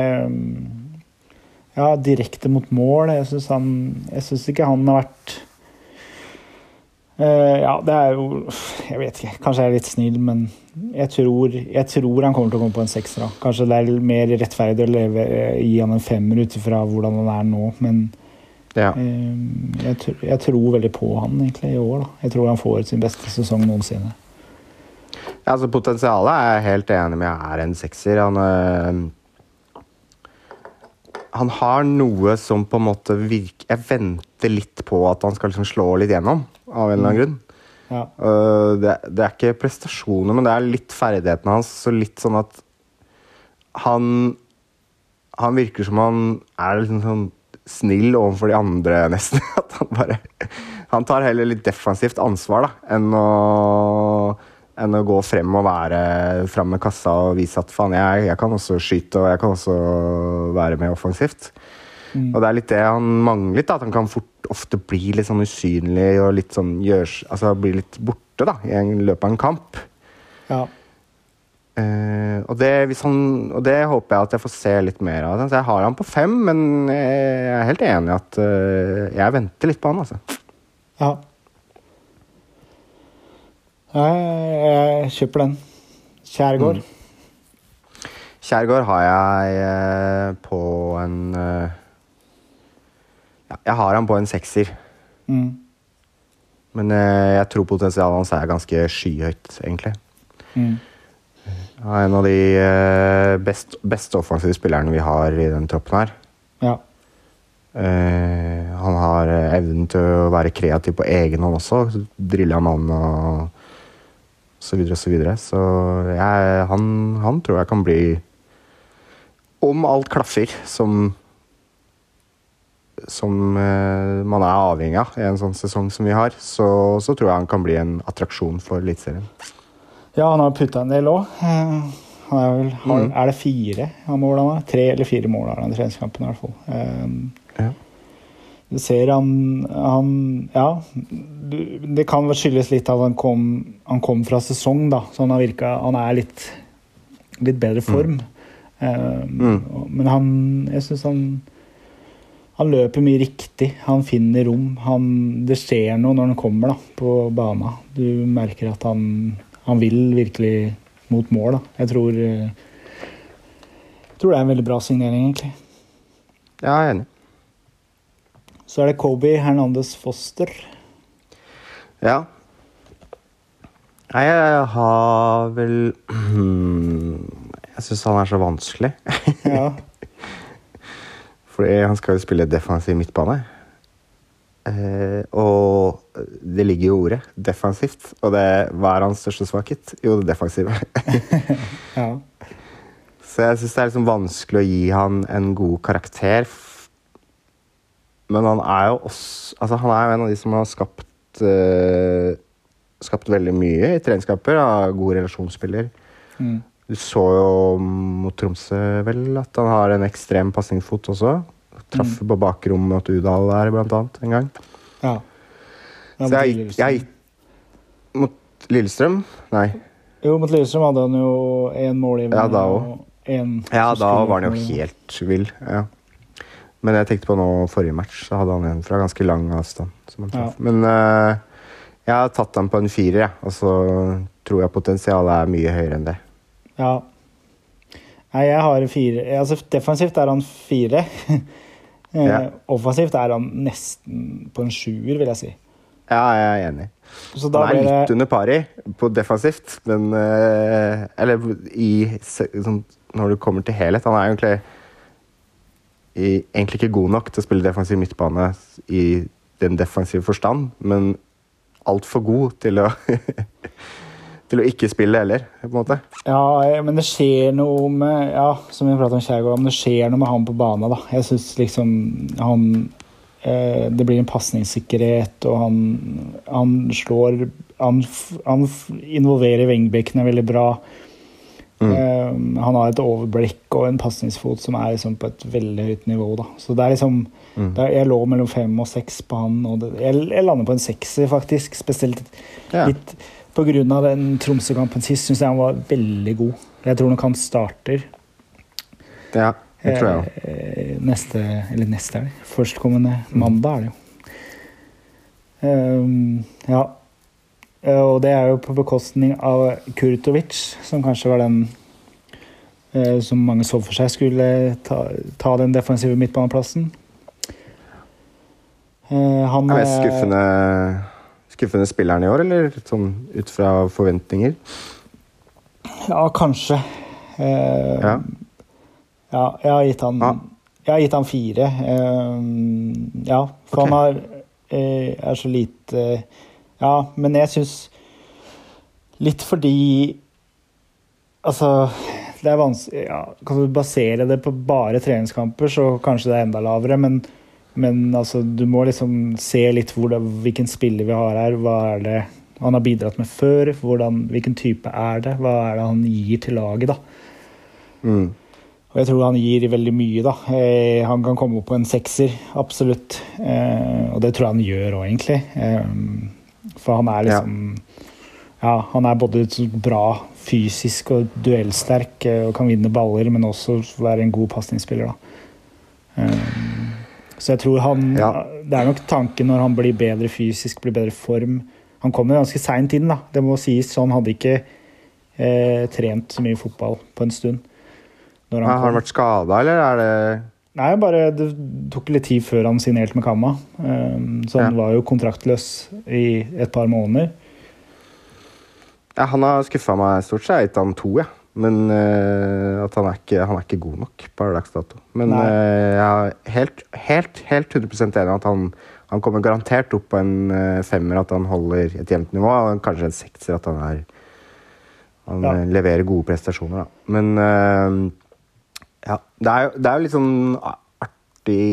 ja, direkte mot mål. Jeg syns ikke han har vært ja, det er jo Jeg vet ikke. Kanskje jeg er litt snill, men jeg tror, jeg tror han kommer til å komme på en sekser. Kanskje det er mer rettferdig å leve, uh, gi han en femmer ut ifra hvordan han er nå, men ja. uh, jeg, jeg, tror veldig på han egentlig i år. Da. Jeg tror han får sin beste sesong noensinne. Ja, altså Potensialet er jeg helt enig med er en sekser. Han han har noe som på en måte virker Jeg venter litt på at han skal liksom slå litt gjennom, av en eller annen grunn. Ja. Uh, det, det, er ikke prestasjoner, men det er litt ferdighetene hans. Så litt sånn at han Han virker som han er liksom sånn snill overfor de andre, *laughs* nesten. At han bare Han tar heller litt defensivt ansvar, da, enn å enn å gå frem og være fram med kassa og vise at faen, jeg, jeg, kan også skyte og jeg kan også være med offensivt. Mm. Og det er litt det han mangler. da, At han kan fort ofte bli litt sånn usynlig og litt sånn gjørs, altså bli litt borte da, i løpet av en kamp. Ja. Uh, og, det, han, og, det, håper jeg at jeg får se litt mer av. Så jeg har han på fem, men jeg er helt enig i at uh, jeg venter litt på han. altså. Ja. Jeg kjøper den. Kjærgård. Mm. Kjærgård har jeg uh, på en Jeg har han på en sekser. Mm. Men eh, jeg tror potensialet hans er ganske skyhøyt, egentlig. Mm. Han er en av de best, beste offensive spillerne vi har i den troppen her. Ja. Eh, han har evnen til å være kreativ på egen hånd også. Drille av mannen og så videre og så videre. Så jeg, han, han, tror jeg kan bli Om alt klaffer, som som eh, man er avhengig av i en sånn sesong som vi har, så, så tror jeg han kan bli en attraksjon for Eliteserien. Ja, han har putta en del òg. Er, vel, har, Mm. er det fire av målene? Tre eller fire mål har han i treningskampen i hvert fall. Um, Ja. Du ser han, han Ja. Du, det kan skyldes litt at han kom, han kom fra sesong, da. Så han har virka Han er litt, litt bedre form. Eh, Mm. Men han Jeg syns han han løper mye riktig. Han finner rom. Han, det skjer noe når han kommer da, på bana. Du merker at han, han vil virkelig mot mål. Da. Jeg tror, eh, jeg tror det er en veldig bra signering, egentlig. Ja, jeg er enig. Så er det Kobe Hernandez Foster. Ja. Nei, jeg har vel *clears throat* Jeg syns han er så vanskelig. Ja. *laughs* Fordi han skal jo spille defensiv midtbane. Eh, og det ligger jo ordet defensivt. Og det, hva er hans største svakhet? Jo, det defensive. *laughs* ja. Så jeg syns det er liksom vanskelig å gi han en god karakter. Men han er jo også Altså, han er jo en av de som har skapt uh, Skapt veldig mye i treningskamper. God relasjonsspiller. Mm. Du så jo mot Tromsø vel at han har en ekstrem pasningsfot også. Traff på bakrommet mot Udal der, blant annet, en gang. ja. Så jeg jeg Mot Lillestrøm? Nei. Jo, mot Lillestrøm hadde han jo én målgivende. Ja, da òg. Ja, da var han jo helt vill. Ja. Men jeg tenkte på nå forrige match, så hadde han en fra ganske lang avstand. Som han traff. Men uh, jeg har tatt han på en firer, jeg. Og så tror jeg potensialet er mye høyere enn det. Ja. Nei, jeg har fire altså, Defensivt er han fire. *laughs* Eh, Ja. Offensivt er han nesten på en sjuer, vil jeg si. Ja, jeg er enig. Så Han er litt det under pari på defensivt, men eh, Eller i sånn, Når du kommer til helhet Han er egentlig egentlig ikke god nok til å spille defensiv midtbane i den defensive forstand, men altfor god til å *laughs* Til å ikke spille heller, på en måte. Ja, men det skjer noe med Ja, som vi om Kjærgaard, men det skjer noe med han på banen, da. Jeg syns liksom han eh, Det blir en pasningssikkerhet, og han, han slår han, han involverer vengbekkene veldig bra. Eh, han har et overblikk og en pasningsfot som er liksom på et veldig høyt nivå. Da. Så det er liksom det er, Jeg lå mellom fem og seks på han, og det, jeg, jeg lander på en sekser, faktisk. Spesielt Ja. litt av den Tromsø-kampen sist syns jeg han var veldig god. Jeg tror nok han starter Ja, det tror jeg òg. eh, neste Eller neste helg. Førstkommende mandag er det jo. Um, ja. Eh, Og det er jo på bekostning av Kurtovic, som kanskje var den uh, som mange så for seg skulle ta, ta den defensive midtbaneplassen. Uh, han er- skuffende, skuffende spilleren i år, eller sånn ut fra forventninger? Ja, kanskje. Eh, Ja. ja, jeg har gitt han ah. Jeg har gitt han fire. Eh, ja, for okay. han har, eh, er så lite Ja, men jeg syns Litt fordi Altså, det er vanskelig ja, Kan du basere det på bare treningskamper, så kanskje det er enda lavere, men men altså, du må liksom se litt det, hvilken spiller vi har her. Hva er det han har bidratt med før? Hvordan, hvilken type er det? Hva er det han gir til laget, da? Mm. Og jeg tror han gir veldig mye, da. Eh, han kan komme opp på en sekser, absolutt. Eh, og det tror jeg han gjør òg, egentlig. Eh, for han er liksom ja. han er både bra fysisk og duellsterk og kan vinne baller, men også være en god pasningsspiller, da. Så jeg tror han Ja. Det er nok tanken når han blir bedre fysisk, blir bedre form. Han kommer ganske seint inn, da. Det må sies. Så han hadde ikke eh, trent så mye fotball på en stund. Når Ja, har han vært skada, eller er det Nei, bare det tok litt tid før han signerte med Kamma. Um, så han Ja. var jo kontraktløs i et par måneder. Ja, han har skuffa meg stort sett. Jeg har gitt han to, jeg. Men uh, at han er, ikke, han er ikke god nok per dags dato. Men eh, jeg er helt, helt, helt 100 enig i at han, han kommer garantert opp på en eh, femmer, at han holder et jevnt nivå. Og kanskje en sekser, at han er Han Ja. leverer gode prestasjoner, da. Men uh, ja, det er, jo, det er jo litt sånn artig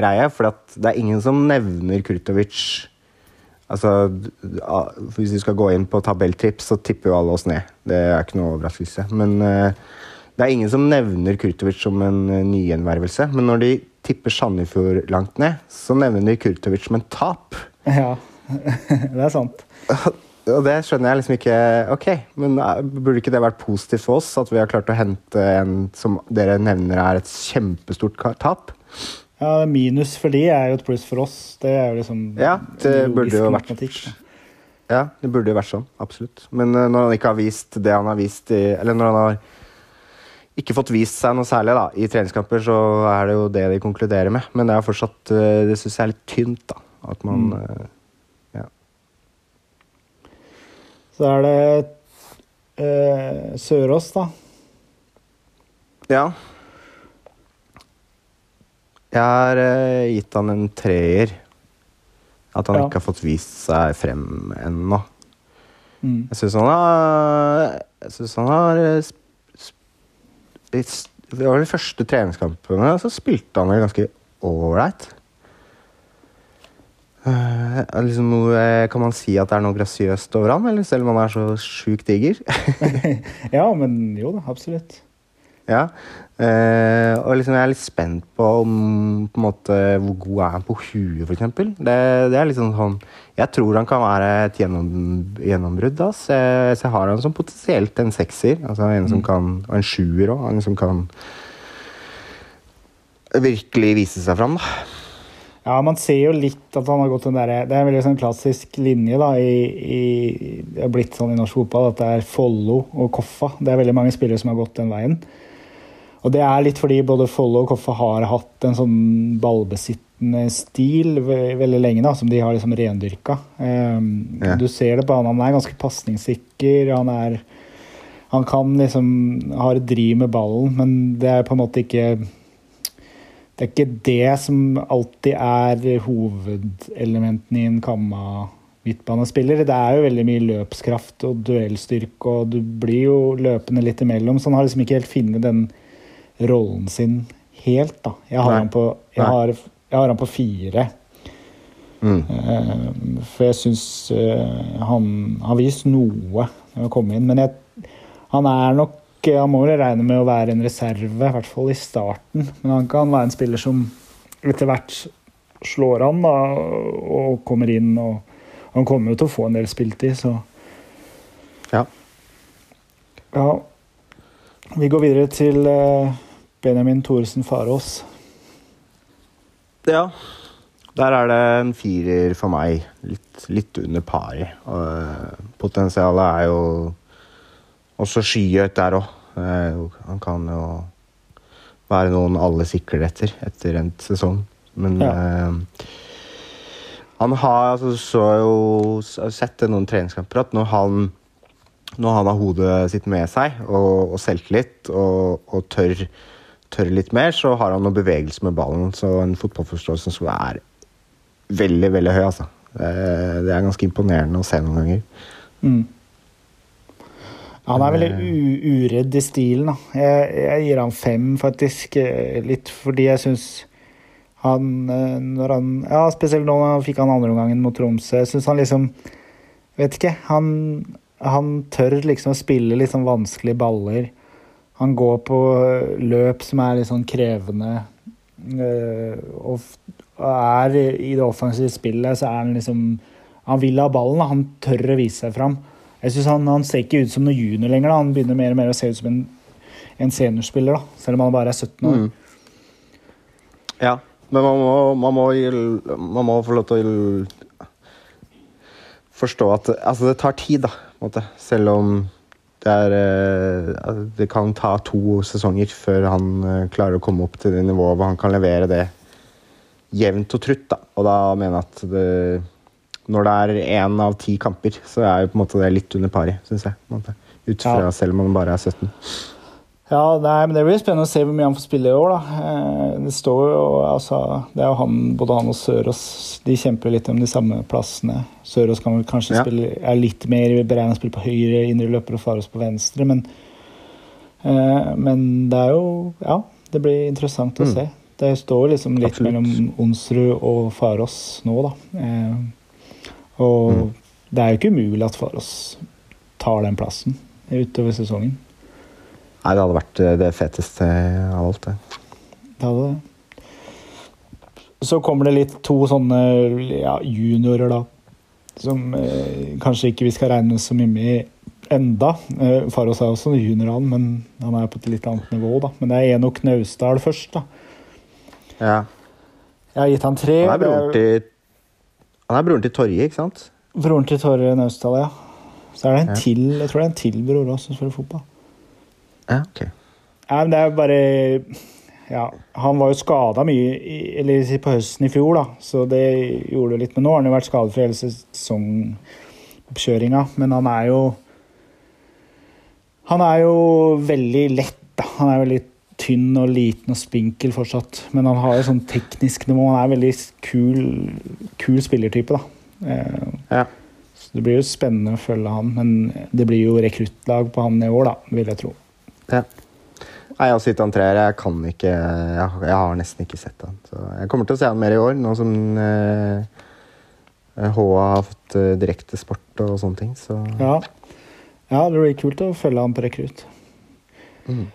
greie, for det er ingen som nevner Kurtovic Altså, Hvis vi skal gå inn på tabelltips, så tipper jo alle oss ned. Det er ikke noe overraskelse. Men uh, det er ingen som nevner Kurtovic som en uh, nygjenvervelse. Men når de tipper Sandefjord langt ned, så nevner de Kurtovic som en tap. Ja, *laughs* det er sant. *laughs* Og det skjønner jeg liksom ikke Ok, men eh, burde ikke det vært positivt for oss at vi har klart å hente en som dere nevner er et kjempestort tap? Ja, Minus for de er jo et pluss for oss. Det er jo liksom Ja, det burde jo vært. Ja, det burde jo vært sånn. Absolutt. Men eh, når han ikke har vist det han har vist i Eller når han har ikke fått vist seg noe særlig da, i treningskamper, så er det jo det de konkluderer med. Men det er fortsatt eh, Det syns jeg er litt tynt, da. At man Mm. Ja. Så er det eh, Sørås, da. Ja. Jeg har eh, gitt han en treer. At han Ja. ikke har fått vist seg frem ennå. Mm. Jeg syns han har Jeg synes han har eh, sp- sp- i s- Det var de første treningskampene, så spilte han vel ganske ålreit. Eh, er det liksom noe, eh, kan man si at det er noe grasiøst over han, eller selv om han er så sjukt diger? *laughs* Ja, men jo da, absolutt. Ja. Eh, og liksom jeg er litt spent på om på en måte, hvor god er han på huet, f.eks. Det, det er liksom sånn Jeg tror han kan være et gjennom, gjennombrudd. Jeg, så jeg har han som potensielt en sekser. Altså en som kan, og en sjuer òg. En som kan virkelig vise seg fram. Da. Ja, man ser jo litt at han har gått den derre Det er en veldig sånn klassisk linje da i, i Det har blitt sånn i norsk fotball at det er Follo og Koffa. Det er veldig mange spillere som har gått den veien. Og det er litt fordi både Follo og Koffa har hatt en sånn ballbesittende stil veldig lenge, da, som de har liksom rendyrka. Um, Ja. Du ser det på han, han er ganske pasningssikker. Han er Han kan liksom ha et driv med ballen, men det er på en måte ikke det er ikke det som alltid er hovedelementene i en kamma midtbanespiller. Det er jo veldig mye løpskraft og duellstyrke, og du blir jo løpende litt imellom. Så han har liksom ikke helt funnet den rollen sin helt, da. Jeg har, Nei. han på, jeg har, jeg har han på fire. Mm. Uh, for jeg syns han har vist noe når han kom inn. Men jeg, han er nok Han må vel regne med å være en reserve, i hvert fall i starten. Men han kan være en spiller som etter hvert slår an da, og kommer inn. og Han kommer jo til å få en del spiltid, så Ja. Ja. Vi går videre til eh, Benjamin Thoresen Farås. Ja. Der er det en firer for meg. Litt, litt under pari. Eh, potensialet er jo også skyhøyt der òg. Han kan jo være noen alle sikler etter etter en sesong. Men Ja. eh, han har altså, så jo sett noen treningskamper at når han når han har hodet sitt med seg og, og selvtillit og, og tør, tør litt mer, så har han noe bevegelse med ballen. Så en fotballforståelse som er veldig, veldig høy, altså. Det, er ganske imponerende å se noen ganger. Mm. Han er veldig u uredd i stilen. Da. Jeg, jeg gir han fem, faktisk. eh, Litt fordi jeg syns han eh, når han Ja, spesielt nå fikk han andreomgangen mot Tromsø. Jeg syns han liksom Vet ikke. Han, han tør liksom å spille litt sånn vanskelige baller. Han går på eh, løp som er litt sånn krevende. eh, Og er i det offensive spillet, så er han liksom Han vil ha ballen. Han tør å vise seg fram. Jeg synes han, han ser ikke ut som noen junior lenger. da. Han begynner mer og mer å se ut som en, en seniorspiller, da. selv om han bare er 17 år. Mm. Ja, men man må, man må, man må få lov til å forstå at altså det tar tid, da. Selv om det, er, eh, det kan ta to sesonger før han eh, klarer å komme opp til det nivået hvor han kan levere det jevnt og trutt. Da. Og da mener jeg at det, når det er én av ti kamper, så er jo på en måte det litt under pari, syns jeg. Ut fra Ja. selv om han bare er 17. Ja, nei, men Det blir spennende å se hvor mye han får spille i år. da. Eh, Det står jo, altså, det er jo han, Både han og Sørås de kjemper litt om de samme plassene. Sørås kan vel kanskje Ja. spille, er litt mer beregna å spille på høyre, indre løper og Farås på venstre. Men, eh, men det er jo Ja, det blir interessant å Mm. se. Det står liksom litt Absolutt. mellom Onsrud og Farås nå, da. Eh, og Mm. det er jo ikke umulig at Farås tar den plassen utover sesongen. Nei, det hadde vært eh, det feteste av alt, det. Det hadde det. Så kommer det litt to sånne ja, juniorer, da. Som eh, kanskje ikke vi skal regne så mye med enda. Eh, Farås er også junior, han, men han er på et litt annet nivå. da. Men det er Enok Naustdal først. da. Ja. Jeg har gitt han tre. Han er broren til Han er broren til Torje, ikke sant? Broren til Torje Naustdal, ja. Så er det en Ja. til jeg tror det er en til bror også som spiller fotball. Ja, ok. Nei, men det er bare Ja, han var jo skada mye eller på høsten i fjor, da, så det gjorde det litt. Men nå har han jo vært skadefri hele sesongoppkjøringa. Men han er jo Han er jo veldig lett, da. Han er veldig tynn og liten og spinkel fortsatt. Men han har jo sånn teknisk nivå. Han er en veldig kul, kul spillertype, da. Eh, Ja. Så det blir jo spennende å følge han, men det blir jo rekruttlag på han i år, da, vil jeg tro. Ja. Nei, sett han treer. Jeg kan ikke jeg, jeg har nesten ikke sett han. Så jeg kommer til å se han mer i år, nå som eh, HA har fått eh, direktesport og sånne ting. Så Ja. ja, det blir kult å følge han på rekrutt. Mm.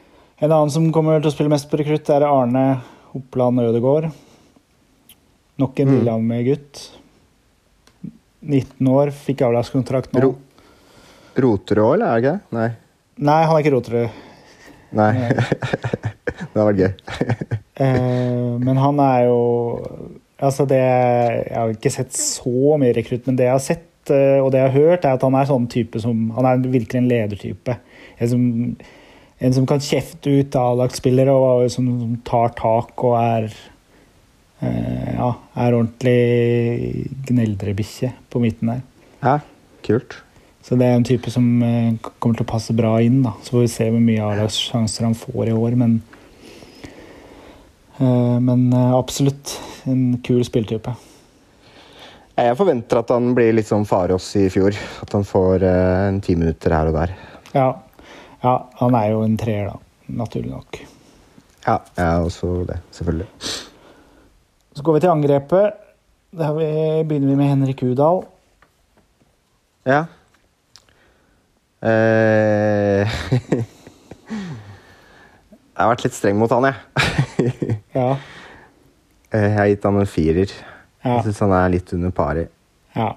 En annen som kommer til å spille mest på rekrutt, er Arne Hopland Ødegård. Nok en Mm. Lillehammer-gutt. 19 år, fikk avlagskontrakt nå. Ro Roterud òg, eller er det ikke det? Nei. Nei, han er ikke Roterud. Nei. *laughs* Det hadde vært gøy. uh, men han er jo Altså, det Jeg har ikke sett så mye rekrutt, men det jeg har sett, eh, og det jeg har hørt, er at han er sånn type som Han er virkelig en ledertype. En som, en som kan kjefte ut A-lagsspillere, og som, som tar tak og er uh, Ja, er ordentlig gneldrebikkje på midten der. Ja, kult. Så det er en type som eh, kommer til å passe bra inn. da. Så får vi se hvor mye A-lagssjanser han får i år, men eh, Men eh, absolutt en kul spilletype. Jeg forventer at han blir litt som Farås i fjor. At han får en ti minutter her og der. Ja. ja, han er jo en treer, da. Naturlig nok. Ja, jeg er også det, selvfølgelig. Så går vi til angrepet. Der vi, begynner vi med Henrik Udal. Ja. Eh, *laughs* jeg har vært litt streng mot han, jeg. *laughs* Ja. Eh, jeg har gitt han en firer. Ja. Jeg syns han er litt under pari. ja.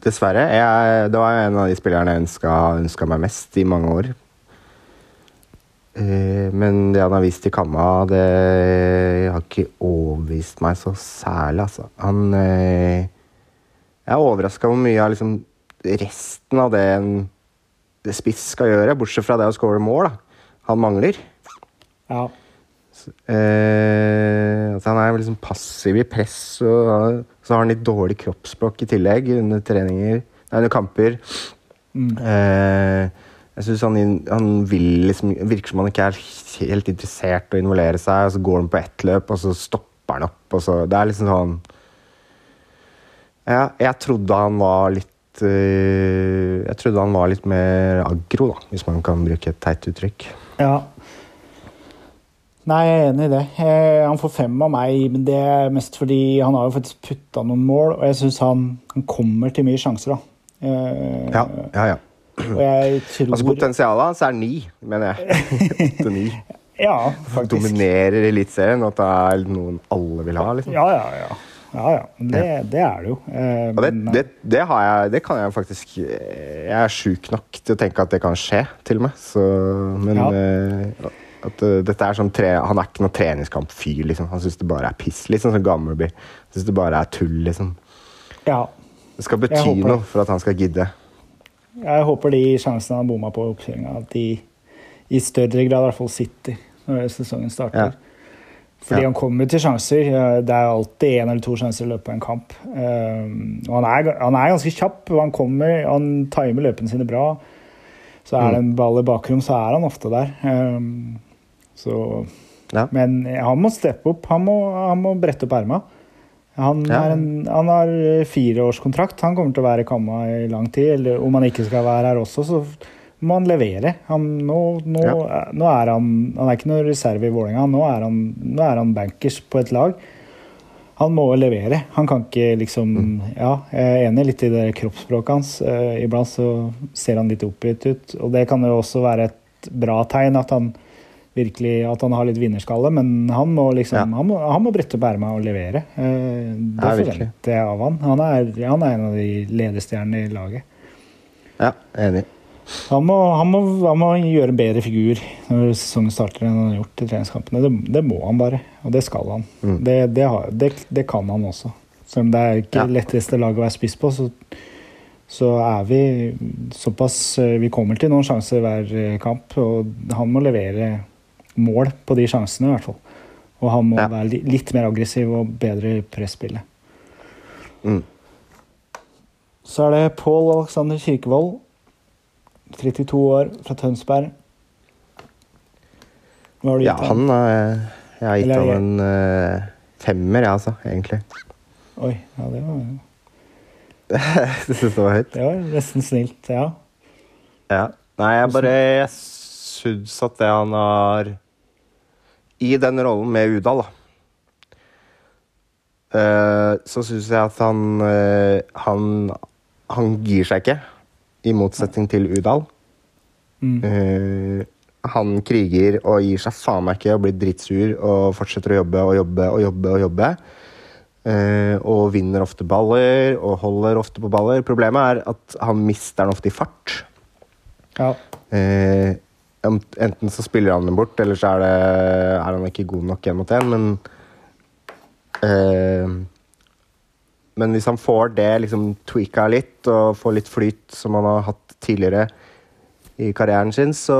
Dessverre. Jeg, det var en av de spillerne jeg ønska meg mest i mange år. Eh, men det han har vist i Kamma, det har ikke overbevist meg så særlig, altså. Han eh, Jeg er overraska hvor mye av liksom resten av det en det spiss skal gjøre, bortsett fra det å score mål, da. han mangler. ja. Eh, at han er liksom passiv i press, og så har han litt dårlig kroppsspråk i tillegg under treninger, nei, under kamper. Mm. Eh, jeg synes han, han vil liksom Virker som han ikke er helt interessert i å involvere seg, og så går han på ett løp, og så stopper han opp, og så Det er liksom sånn Ja, jeg trodde han var litt eh, Jeg trodde han var litt mer aggro, da, hvis man kan bruke et teit uttrykk. Ja. Nei, jeg er enig i det. Jeg, Han får fem av meg, men det er mest fordi han har jo faktisk putta noen mål, og jeg syns han, han kommer til mye sjanser, da. Eh, Ja, ja, ja. Og jeg tror Altså Potensialet hans er ni, mener jeg. Åtte-ni. Ja, faktisk. Dominerer Eliteserien, og at det er noen alle vil ha. liksom. Ja, ja, ja. Ja, ja. Det, det er det jo. Eh, Og det, men, det, det, har jeg, det kan jeg faktisk Jeg er sjuk nok til å tenke at det kan skje, til og med. Så, men Ja. eh, at uh, dette er sånn tre, Han er ikke noen treningskampfyr. Liksom. Han syns det bare er piss. Sånn som Gammelby. Syns det bare er tull, liksom. ja. Det skal bety noe for at han skal gidde. Jeg håper de sjansene han bomma på i oppkjøringa, at de i større grad i hvert fall sitter når sesongen starter. Ja. Fordi Ja. han kommer til sjanser. Eh, Det er alltid én eller to sjanser i løpet av en kamp. Eh, Og han er, han er ganske kjapp. Han kommer, han timer løpene sine bra. Så er Mm. det en ball i bakrom, så er han ofte der. Eh, Så Ja. Men han må steppe opp. Han må, han må brette opp erma. Han, Ja. er en, han har fireårskontrakt. Han kommer til å være i Kamma i lang tid. Eller om han ikke skal være her også, så må han levere. Han, nå, nå, Ja. nå er han Han er ikke noen reserve i Vålerenga. Nå, han- nå er han bankers på et lag. Han må levere. Han kan ikke liksom Ja, jeg er enig litt i det kroppsspråket hans. Eh, iblant så ser han litt oppgitt ut, og det kan jo også være et bra tegn at han virkelig at han har litt vinnerskalle, men han må liksom Ja. han, må, han må brette opp ermet og levere. Eh, det Ja, forventer jeg av han. Han er, han er en av de ledestjernene i laget. Ja, enig. Han må, han, må, han må gjøre en bedre figur når sesongen starter enn han har gjort i treningskampene. Det, det må han bare, og det skal han. Mm. Det, det, har, det, det kan han også. Selv om det er ikke Ja. det letteste laget å være spiss på, så, så er vi såpass eh, Vi kommer til noen sjanser hver eh, kamp, og han må levere mål på de sjansene, i hvert fall. Og han må Ja. være litt mer aggressiv og bedre i presspillet. Mm. Så er det Pål Alexander Kirkevold, 32 år, fra Tønsberg. Hva har du gitt Ja, han er Jeg har gitt Eller han en uh, femmer, jeg, altså. Egentlig. Oi, ja, det var, Du syns *laughs* det var høyt? det var nesten snilt, ja. Ja. Nei, jeg bare Jeg syns at det han har I den rollen med Udal, da Uh, Så syns jeg at han uh, Han Han gir seg ikke, i motsetning til Udal. Mm. Eh, han kriger og gir seg faen meg ikke og blir dritsur og fortsetter å jobbe og jobbe og jobbe. Og jobbe. Eh, og vinner ofte baller og holder ofte på baller. Problemet er at han mister den ofte i fart. ja. Eh, enten så spiller han den bort, eller så er, det, er han ikke god nok én mot én, men Men hvis han får det liksom tweaka litt, og får litt flyt som han har hatt tidligere i karrieren sin, så,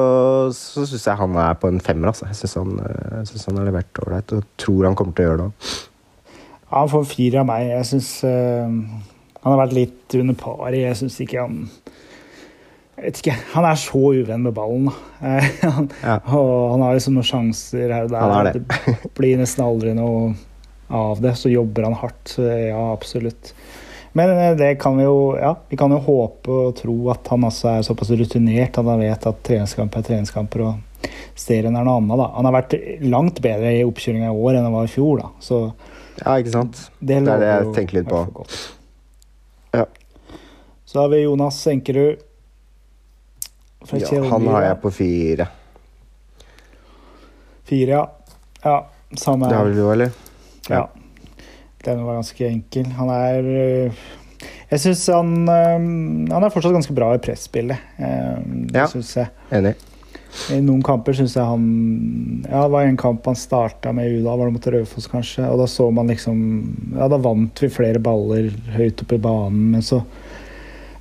så syns jeg han er på en femmer. Altså. Jeg syns han, eh, han har levert ålreit, og tror han kommer til å gjøre det. Ja, Han får fire av meg. Jeg syns han har vært litt under par. Jeg syns ikke han jeg vet ikke, Han er så uvenn med ballen. *laughs* Eh, han, Ja. og han har liksom noen sjanser her og der. Han er det. det blir nesten aldri noe av det. Så jobber han hardt. Ja, absolutt. Men eh, det kan vi jo ja, vi kan jo håpe og tro at han også er såpass rutinert at han vet at treningskamp er treningskamper og serien er noe annet. da. Han har vært langt bedre i oppkjøringa i år enn han var i fjor. da. Så Ja, ikke sant? det, Det er det jeg jo tenker litt på. Ja. Så har vi Jonas Enkerud. Ja, han har jeg på fire. Fire, ja. ja. Samme Det har vel du, eller? Ja. Den var ganske enkel. Han er øh, Jeg syns han øh, Han er fortsatt ganske bra i presspillet. Det Ja. syns jeg. Enig. I noen kamper syns jeg han Ja, det var en kamp han starta med Uda, var det mot Raufoss, kanskje. Og da så man liksom Ja, da vant vi flere baller høyt oppe i banen, men så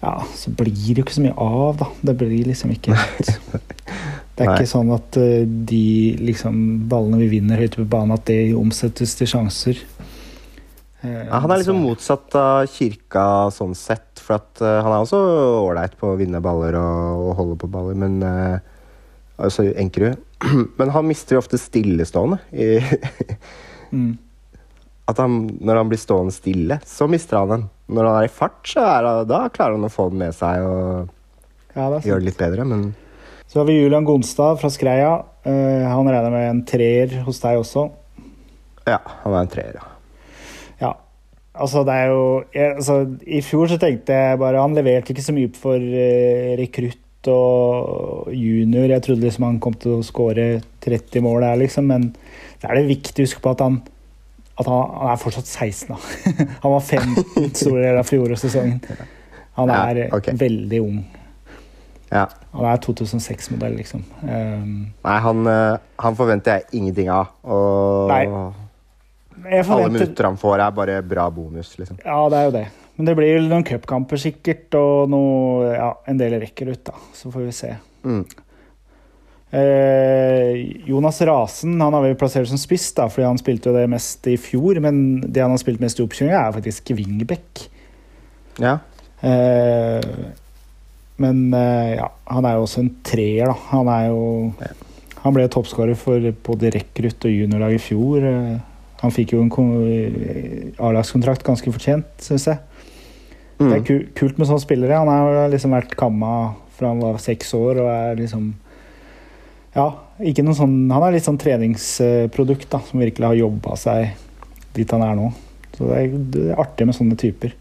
Ja, så blir det jo ikke så mye av, da. Det blir liksom ikke *laughs* Det er Nei. ikke sånn at eh, de liksom ballene vi vinner høyt på banen, at det omsettes til sjanser. Eh, Ja, han er liksom motsatt av kirka sånn sett. For at uh, han er også ålreit på å vinne baller og, og holde på baller, men uh, Altså Enkerud. *clears throat* Men han mister jo ofte stillestående. I, *laughs* mm. at han, når han blir stående stille, så mister han den. Når han er i fart, så er da klarer han å få den med seg og Ja, gjøre det litt bedre, men Så har vi Julian Gonstad fra Skreia. Eh, han regner med en treer hos deg også. ja, han er en treer, ja. Ja. Altså, det er jo jeg, altså, I fjor så tenkte jeg bare Han leverte ikke så mye for uh, rekrutt og junior. Jeg trodde liksom han kom til å skåre 30 mål der, liksom. Men det er det viktig å huske på at han at han, han er fortsatt 16, da. *laughs* han var 15 store deler av fjorårssesongen. Han Ja, er veldig ung. ja. Han er 2006-modell, liksom. Um, Nei, han, eh, han forventer jeg ingenting av. Og Nei. jeg alle forventer minutter han får, er bare bra bonus, liksom. Ja, det er jo det. Men det blir noen cupkamper sikkert, og noe, ja, en del rekker ut, da. Så får vi se. Mm. Eh, Jonas Rasen han har vi plassert som spiss, da, fordi han spilte jo det mest i fjor. Men det han har spilt mest i oppkjøringa, er faktisk wingback. Ja. Eh, men eh, ja, han er jo også en treer, da. Han er jo Han ble toppskårer for både rekrutt og juniorlag i fjor. Eh, han fikk jo en ko- A-lagskontrakt ganske fortjent, syns jeg. Det er Mm. kult med sånne spillere. Han har liksom vært kamma fra han var seks år og er liksom Ja, ikke noe sånn Han er litt sånn treningsprodukt da, som virkelig har jobba seg dit han er nå. Så det er, det er artig med sånne typer.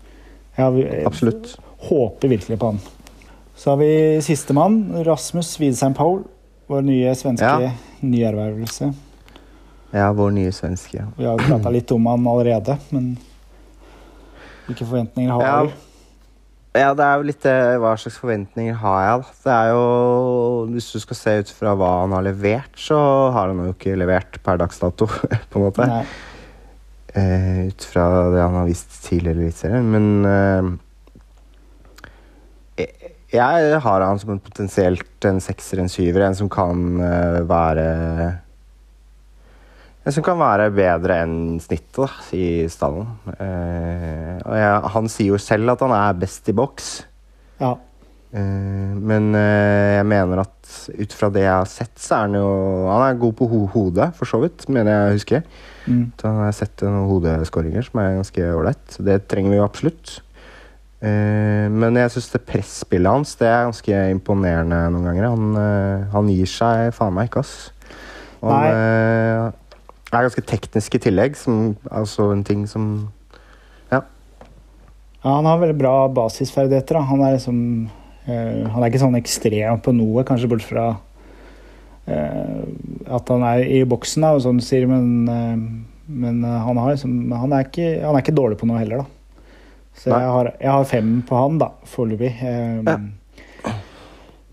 Jeg, jeg håper virkelig på han. Så har vi sistemann, Rasmus Widesheim Paul. Vår nye svenske Ja. nyervervelse. Ja, vår nye svenske. Vi har jo prata litt om han allerede, men hvilke forventninger har Ja. du? Ja, det er jo litt Hva slags forventninger har jeg, da? Det er jo Hvis du skal se ut fra hva han har levert, så har han jo ikke levert per dags dato, *laughs* på en måte. Eh, ut fra det han har vist tidligere i Eliteserien. Men eh, jeg- har han som en potensielt en sekser, en syver. En som kan eh, være En som kan være bedre enn snittet da, i stallen. Uh, og jeg, han sier jo selv at han er best i boks. Ja. Uh, men uh, jeg mener at ut fra det jeg har sett, så er han jo Han er god på ho hodet, for så vidt, mener jeg å huske. Mm. Så har sett noen hodeskåringer som er ganske ålreit. Så Det trenger vi jo absolutt. Eh, men jeg syns det presspillet hans det er ganske imponerende noen ganger. Han, eh, han gir seg faen meg ikke, ass. Og han eh, er ganske teknisk i tillegg, som altså en ting som ja, han har veldig bra basisferdigheter. Da. Han er liksom eh, Han er ikke sånn ekstrem på noe, kanskje bort fra eh, at han er i boksen, da, og sånn sier, men, eh, men han, har liksom, han, er ikke, han er ikke dårlig på noe heller, da. Så jeg har, jeg har fem på han, da, foreløpig. Um, Ja.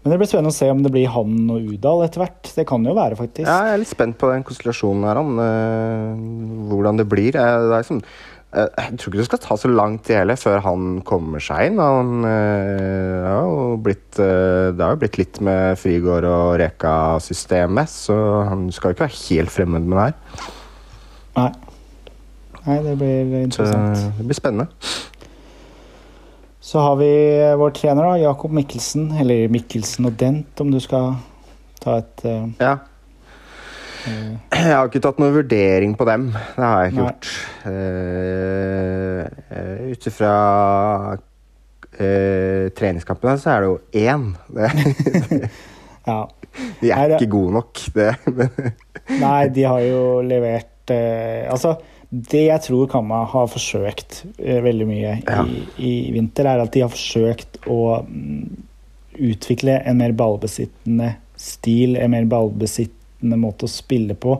Men det blir spennende å se om det blir han og Udal etter hvert. Det kan jo være, faktisk. Ja, jeg er litt spent på den konstellasjonen her, om uh, hvordan det blir. Eh, det liksom, eh, jeg tror ikke det skal ta så lang tid hele før han kommer seg inn. Han eh, blitt eh, Det har jo blitt litt med Frigård og Reka-systemet, så han skal jo ikke være helt fremmed med det her. Nei. Nei, det blir Så interessant. det blir spennende. Så har vi vår trener, da, Jakob Mikkelsen. Eller Mikkelsen og Dent, om du skal ta et uh, Ja. eh, Jeg har ikke tatt noen vurdering på dem. Det har jeg ikke Nei. gjort. Uh, Ut ifra uh, treningskampene så er det jo én. Det- *laughs* Ja. *laughs* De er Nei, det- ikke gode nok. Det, Nei, de har jo levert eh, Altså, det jeg tror Kamma har forsøkt eh, veldig mye Ja. i, i vinter, er at de har forsøkt å mm, utvikle en mer ballbesittende stil, en mer ballbesittende måte å spille på.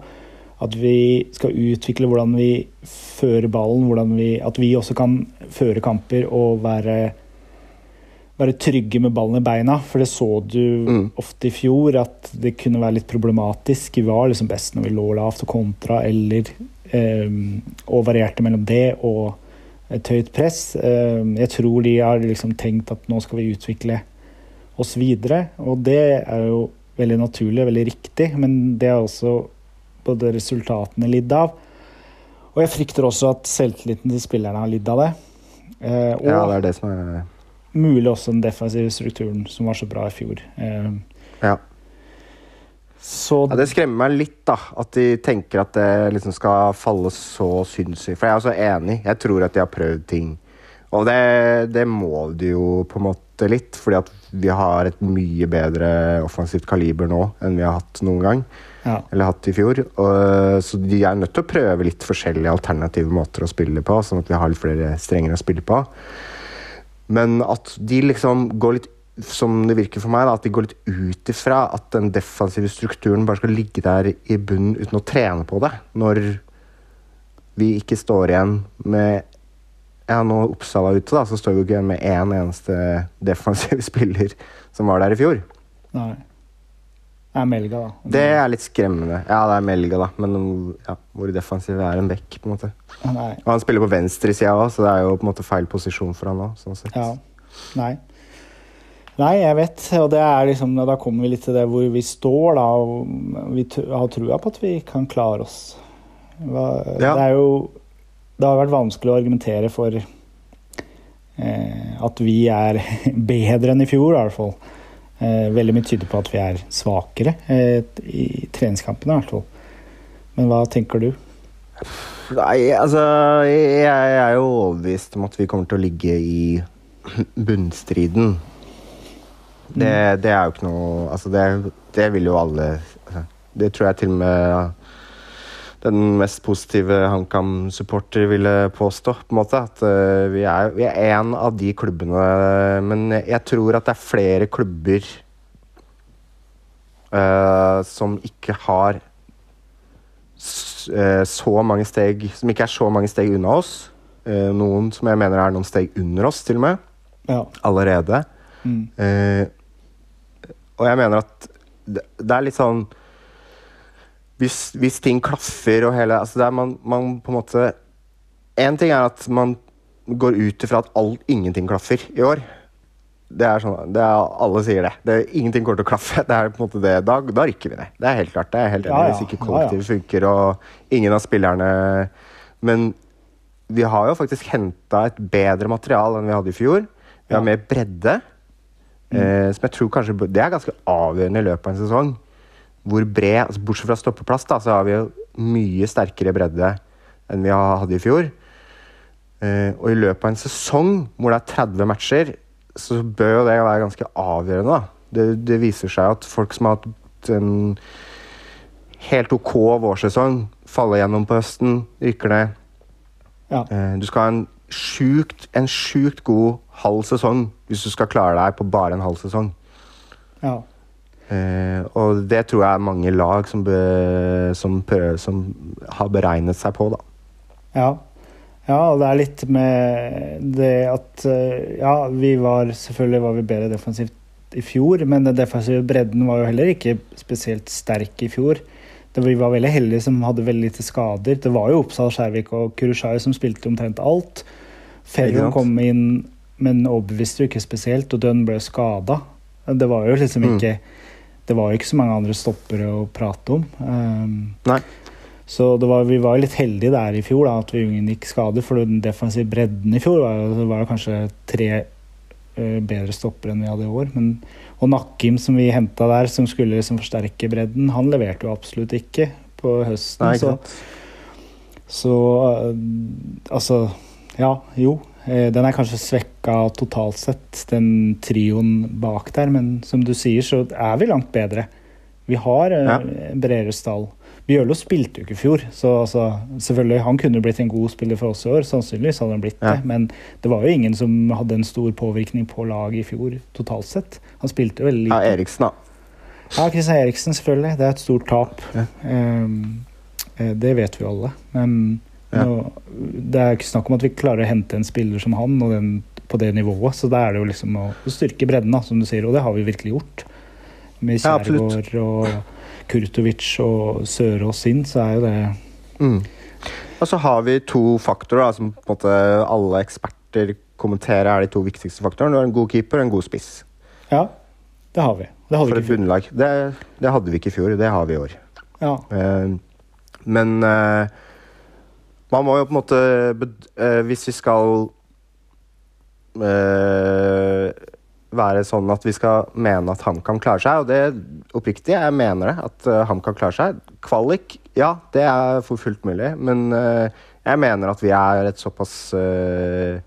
At vi skal utvikle hvordan vi fører ballen, vi, at vi også kan føre kamper og være være trygge med ballen i beina, for det så du Mm. ofte i fjor at det kunne være litt problematisk. Vi var liksom best når vi lå lavt og kontra, eller Og varierte mellom det og et høyt press. Eh, jeg tror de har liksom tenkt at nå skal vi utvikle oss videre, og det er jo veldig naturlig og veldig riktig, men det er også både resultatene lidd av. Og jeg frykter også at selvtilliten til spillerne har lidd av det. Eh, og ja, det er det som er mulig også den defensive strukturen som var så bra i fjor. Eh, Ja. Så Ja, det skremmer meg litt, da. At de tenker at det liksom skal falle så sinnssykt. For jeg er også enig. Jeg tror at de har prøvd ting. Og det, det må de jo på en måte litt, fordi at vi har et mye bedre offensivt kaliber nå enn vi har hatt noen gang. ja. Eller hatt i fjor. Og, så de er nødt til å prøve litt forskjellige alternative måter å spille på, sånn at vi har litt flere strenger å spille på. Men at de liksom går litt som det virker for meg, da, at de går litt ut ifra at den defensive strukturen bare skal ligge der i bunnen uten å trene på det. Når vi ikke står igjen med Ja, nå Oppsal er ute, da, så står vi ikke igjen med én eneste defensiv *laughs* spiller som var der i fjor. Nei. Det er Melga, da. Det er litt skremmende. Ja, det er Melga, da, men ja, hvor defensiv er en bekk, på en måte. Nei. Og han spiller på venstresida òg, så det er jo på en måte feil posisjon for han òg. Sånn sett. Ja. Nei. Nei, jeg vet, og det er liksom, da kommer vi litt til det hvor vi står, da. Og vi har trua på at vi kan klare oss. Det er jo Det har vært vanskelig å argumentere for eh, at vi er *laughs* bedre enn i fjor, i hvert fall. Eh, veldig mye tyder på at vi er svakere eh, i treningskampene, i hvert fall. Men hva tenker du? Nei, altså jeg, jeg er jo overbevist om at vi kommer til å ligge i *laughs* bunnstriden. Det, det er jo ikke noe Altså, det, det vil jo alle altså, Det tror jeg til og med den mest positive HamKam-supporter ville påstå. på en måte, At uh, vi, er, vi er en av de klubbene Men jeg tror at det er flere klubber uh, som ikke har uh, så mange steg Som ikke er så mange steg unna oss. noen som jeg mener er noen steg under oss, til og med. Ja. Allerede. Mm. Og jeg mener at det, det er litt sånn hvis, hvis, ting klaffer og hele altså det er man, man på en måte Én ting er at man går ut ifra at alt, ingenting klaffer i år. Det er sånn, det er, Alle sier det. det er, ingenting kommer til å klaffe. Det er på en måte det, Da, da rykker vi ned. Det er helt klart. det er helt enig, Ja, ja. Hvis ikke kollektivet funker og ingen av spillerne Men vi har jo faktisk henta et bedre material enn vi hadde i fjor. Vi har mer bredde. Eh, som jeg tror kanskje Det er ganske avgjørende i løpet av en sesong. Hvor bred altså Bortsett fra stoppeplass, da, så har vi jo mye sterkere bredde enn vi hadde i fjor. Eh, og i løpet av en sesong hvor det er 30 matcher, så bør jo det være ganske avgjørende. da. Det, det viser seg at folk som har hatt en helt OK vårsesong, faller gjennom på høsten, rykker ned. Ja. Eh, Du skal ha en sjukt, en sjukt god halv sesong hvis du skal klare deg på bare en halv sesong. ja. Eh, og det tror jeg er mange lag som, be, som, prøver, som har beregnet seg på, da. Ja. ja, og det er litt med det at eh, Ja, vi var selvfølgelig var vi bedre defensivt i fjor, men den defensive bredden var jo heller ikke spesielt sterk i fjor. Det, vi var veldig heldige som hadde veldig lite skader. Det var jo Oppsal, Skjærvik og Kurushai som spilte omtrent alt. Ikke kom inn, men overbeviste jo ikke spesielt, og Dunn ble skada. Det var jo liksom Mm. ikke Det var jo ikke så mange andre stoppere å prate om. Um, Nei. så det var, vi var litt heldige der i fjor, da, at vi unngikk skader. For den defensive bredden i fjor var, det var kanskje tre uh, bedre stoppere enn vi hadde i år. Men, og Nakkim, som vi henta der, som skulle liksom forsterke bredden, han leverte jo absolutt ikke på høsten. Nei, ikke så så uh, altså Ja, jo. Eh, Den er kanskje svekka totalt sett, den trioen bak der, men som du sier, så er vi langt bedre. Vi har eh, Ja. bredere stall. Bjørlo spilte jo ikke i fjor, så altså, selvfølgelig, han kunne blitt en god spiller for oss i år. Sannsynligvis hadde han blitt Ja. det, men det var jo ingen som hadde en stor påvirkning på laget i fjor totalt sett. Han spilte jo veldig Ja. Eriksen, da. Ja, Kristian Eriksen, selvfølgelig. Det er et stort tap. Ja. Eh, det vet vi alle. Men Ja. det er ikke snakk om at vi klarer å hente en spiller som han og den, på det nivået. Så da er det jo liksom å, styrke bredden, da, som du sier, og det har vi virkelig gjort. Med Ja, og Kurtovic og Sørås inn, så er jo det Mm. Og så har vi to faktorer da, som på en måte alle eksperter kommenterer er de to viktigste faktorene. Du har en god keeper og en god spiss. Ja, det har vi. Det hadde For et bunnlag. Det, det hadde vi ikke i fjor, det har vi i år. Ja, Eh, men eh, man må jo på en måte eh, Hvis vi skal eh, være sånn at vi skal mene at HamKam klarer seg, og det oppriktig, jeg mener det, at uh, HamKam klarer seg. Kvalik, ja, det er for fullt mulig, men eh, jeg mener at vi er et såpass eh,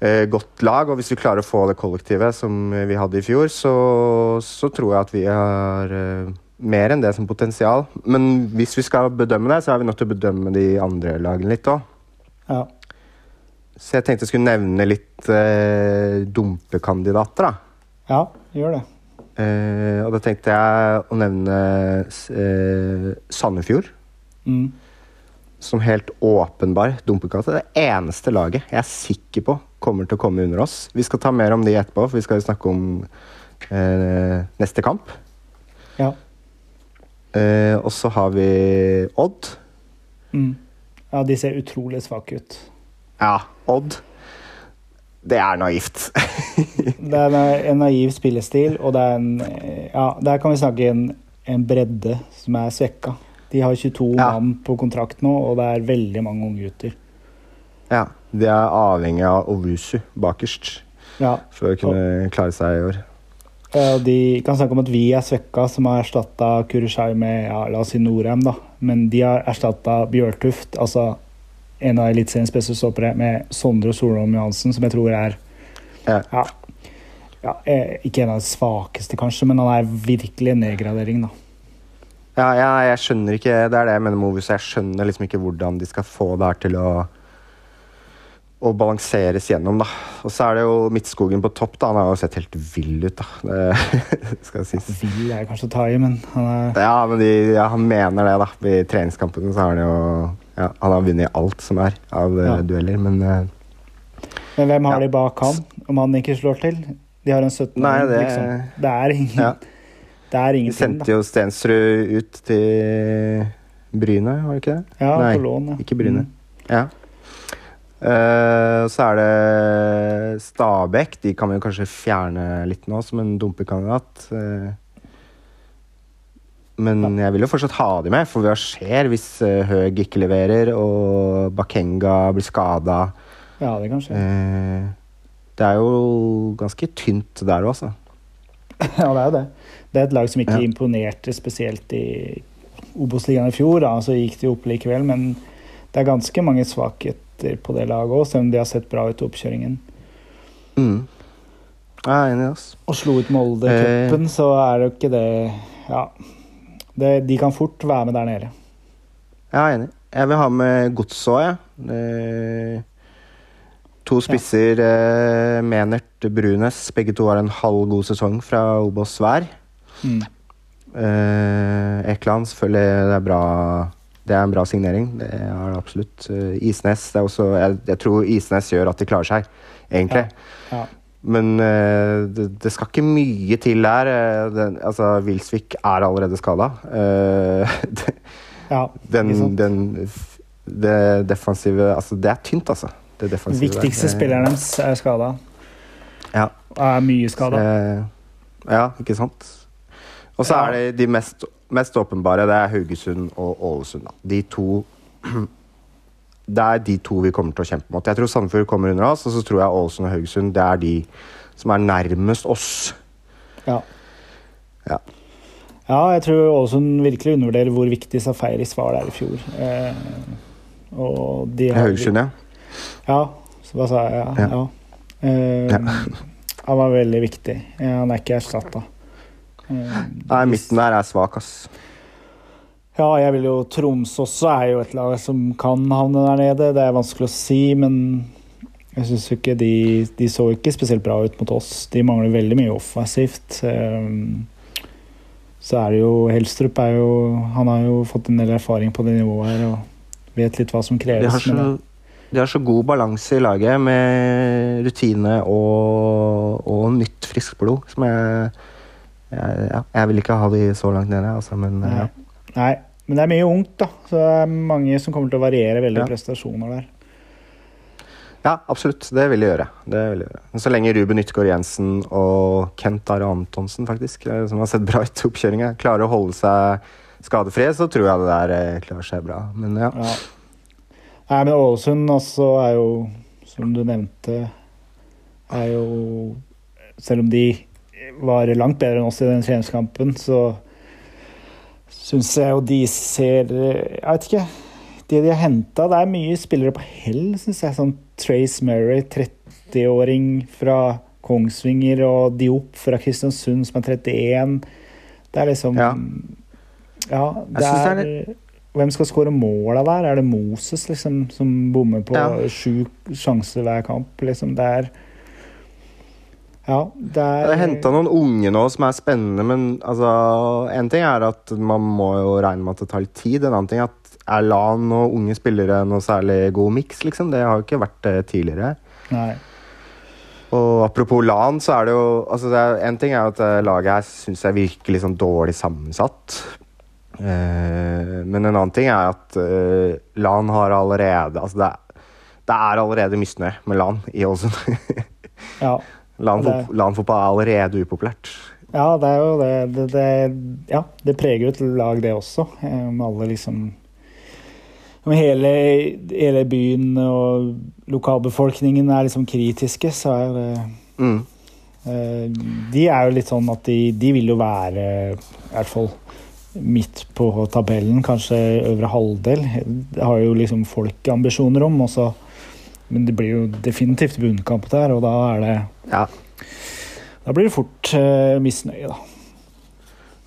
eh, godt lag, og hvis vi klarer å få det kollektivet som vi hadde i fjor, så, så tror jeg at vi har eh, mer enn det som potensial. Men hvis vi skal bedømme det, så er vi nødt til å bedømme de andre lagene litt òg. ja. Så jeg tenkte jeg skulle nevne litt eh, dumpekandidater, da. ja gjør det. Eh, og da tenkte jeg å nevne eh, Sandefjord. Mm. Som helt åpenbar dumpekandidat. Det eneste laget jeg er sikker på kommer til å komme under oss. Vi skal ta mer om de etterpå, for vi skal jo snakke om eh, neste kamp. Ja. Eh, og så har vi Odd. Mm. ja, de ser utrolig svake ut. Ja, Odd. Det er naivt. *laughs* Det er en- naiv spillestil, og det er en Ja, der kan vi snakke en, en bredde som er svekka. De har 22 Ja. mann på kontrakt nå, og det er veldig mange unggutter. ja, De er avhengig av Ovusu bakerst Ja. for å kunne klare seg i år. Eh, De kan snakke om at vi er svekka, som har erstatta Kurishai med ja, la oss si Norheim, da. Men de har erstatta Bjørtuft, altså en av Eliteseriens beste stoppere, med Sondre Solholm Johansen, som jeg tror er Ja. ja, eh, Ikke en av de svakeste, kanskje, men han er virkelig en nedgradering, da. Ja, ja, jeg skjønner ikke Det er det jeg mener med Movies. Jeg skjønner liksom ikke hvordan de skal få det her til å å balanseres gjennom, da. Og så er det jo Midtskogen på topp. da Han har jo sett helt vill ut, da. Det *laughs* skal sies. Vill er kanskje å ta i, men han er Ja, men de, ja, han mener det, da. I treningskampene så har han jo ja, Han har vunnet alt som er av eh, Ja. dueller, men eh, Men hvem har de bak han, om han ikke slår til? De har en 17 Nei, det- liksom. Det er ingen. Det er de sendte da. jo Stensrud ut til Bryne, var det ikke det? Ja, Nei, på lån, ja. ikke Bryne. Mm. Ja. Eh, så er det Stabæk. De kan vi kanskje fjerne litt nå, som en dumpekandidat. Uh, men jeg vil jo fortsatt ha de med, for hva skjer hvis uh, Høeg ikke leverer og Bakenga blir skada? Ja, det kan skje. Eh, det er jo ganske tynt der òg, altså. *laughs* Ja, det er jo det. Det er et lag som ikke Ja. imponerte spesielt i Obos-ligaen i fjor. Da. Så gikk de opp likevel, men det er ganske mange svakheter på det laget òg, selv om de har sett bra ut i oppkjøringen. Mm. Jeg er enig, ass. Og slo ut Molde i Eh. så er det jo ikke det Ja. Det, de kan fort være med der nede. Jeg er enig. Jeg vil ha med Godset òg, jeg. Eh, to spisser, eh, Menert Brunes. Begge to har en halv god sesong fra Obos hver. Mm. Eh, Ekland, selvfølgelig. Det er bra. Det er en bra signering. Det er absolutt. Eh, Isnes det er også, jeg, jeg tror Isnes gjør at de klarer seg, egentlig. Ja. Men uh, det, det skal ikke mye til der. eh, den, altså, Wilsvik er allerede skada. *laughs* ja den, den Det defensive Altså, det er tynt, altså. Det viktigste spilleren deres er skada. Ja. Er mye skada. Ja, ikke sant? Og så Ja. er det de mest, mest åpenbare. Det er Haugesund og Ålesund. Da. De to *clears throat* Det er de to vi kommer til å kjempe mot. Jeg tror Sandefjord kommer under oss, og så tror jeg Ålesund og Haugesund det er de som er nærmest oss. Ja. Ja. ja, jeg tror Ålesund virkelig undervurderer hvor viktig Safaris var der i fjor. Eh, og de har Haugesund, ja. Ja, så hva sa jeg? Ja. Ja. ja. Eh. Han var veldig viktig. Han er ikke erstatta. Nei, midten der er svak, ass. Ja, jeg vil jo Troms også er jo et lag som kan havne der nede. Det er vanskelig å si, men jeg syns ikke de De så ikke spesielt bra ut mot oss. De mangler veldig mye offensivt. Eh, Så er det jo Helstrup er jo Han har jo fått en del erfaring på det nivået her og vet litt hva som De kreves. har så, de har så god balanse i laget med rutine og, og nytt, friskt blod, som jeg, ja, jeg vil ikke ha de så langt nede, altså, men ja. Nei. Nei, men det er mye ungt, da. Så det er mange som kommer til å variere veldig Ja. prestasjoner der. ja, absolutt. Det vil de gjøre. Det vil gjøre. Men så lenge Ruben Ytgård Jensen og Kent Are Antonsen, faktisk, eh, som har sett bra ut i oppkjøringa, klarer å holde seg skadefrie, så tror jeg det der eh, klarer seg bra. Men ja. Ja. Nei, men Ålesund også er jo, som du nevnte, er jo Selv om de var langt bedre enn oss i den treningskampen, så syns jeg jo de ser Jeg vet ikke. Det de har henta, det er mye spillere på hell, syns jeg. Sånn Trace Murray, 30-åring fra Kongsvinger, og Diop fra Kristiansund, som er 31. Det er liksom Ja. Ja, det er, det Hvem skal skåre måla der? Er det Moses liksom, som bommer på Ja. sju sjanser hver kamp? Liksom? Det er Ja, det er Jeg har henta noen unge nå som er spennende, men altså En ting er at man må jo regne med at det tar litt tid. En annen ting er at er LAN og unge spillere noe særlig god miks, liksom? Det har jo ikke vært det tidligere. Nei. Og apropos LAN, så er det jo altså det er, En ting er jo at eh, laget her syns jeg virker litt sånn dårlig sammensatt. Eh, men en annen ting er at eh, LAN har allerede Altså det er, det er allerede misnøye med LAN i Ålesund. *laughs* Ja. LAN Det- fot- LAN-fotball er allerede upopulært. ja, det er jo det. Det, det Ja, det preger jo et lag, det også. eh, Med alle liksom Om hele, hele byen og lokalbefolkningen er liksom kritiske, så er det Mm. Eh, De er jo litt sånn at de, de vil jo være i hvert fall midt på tabellen, kanskje øvre halvdel. Det har jo liksom folk ambisjoner om, også. Men det blir jo definitivt bunnkamp der, og da er det Ja. Da blir det fort uh, misnøye, da.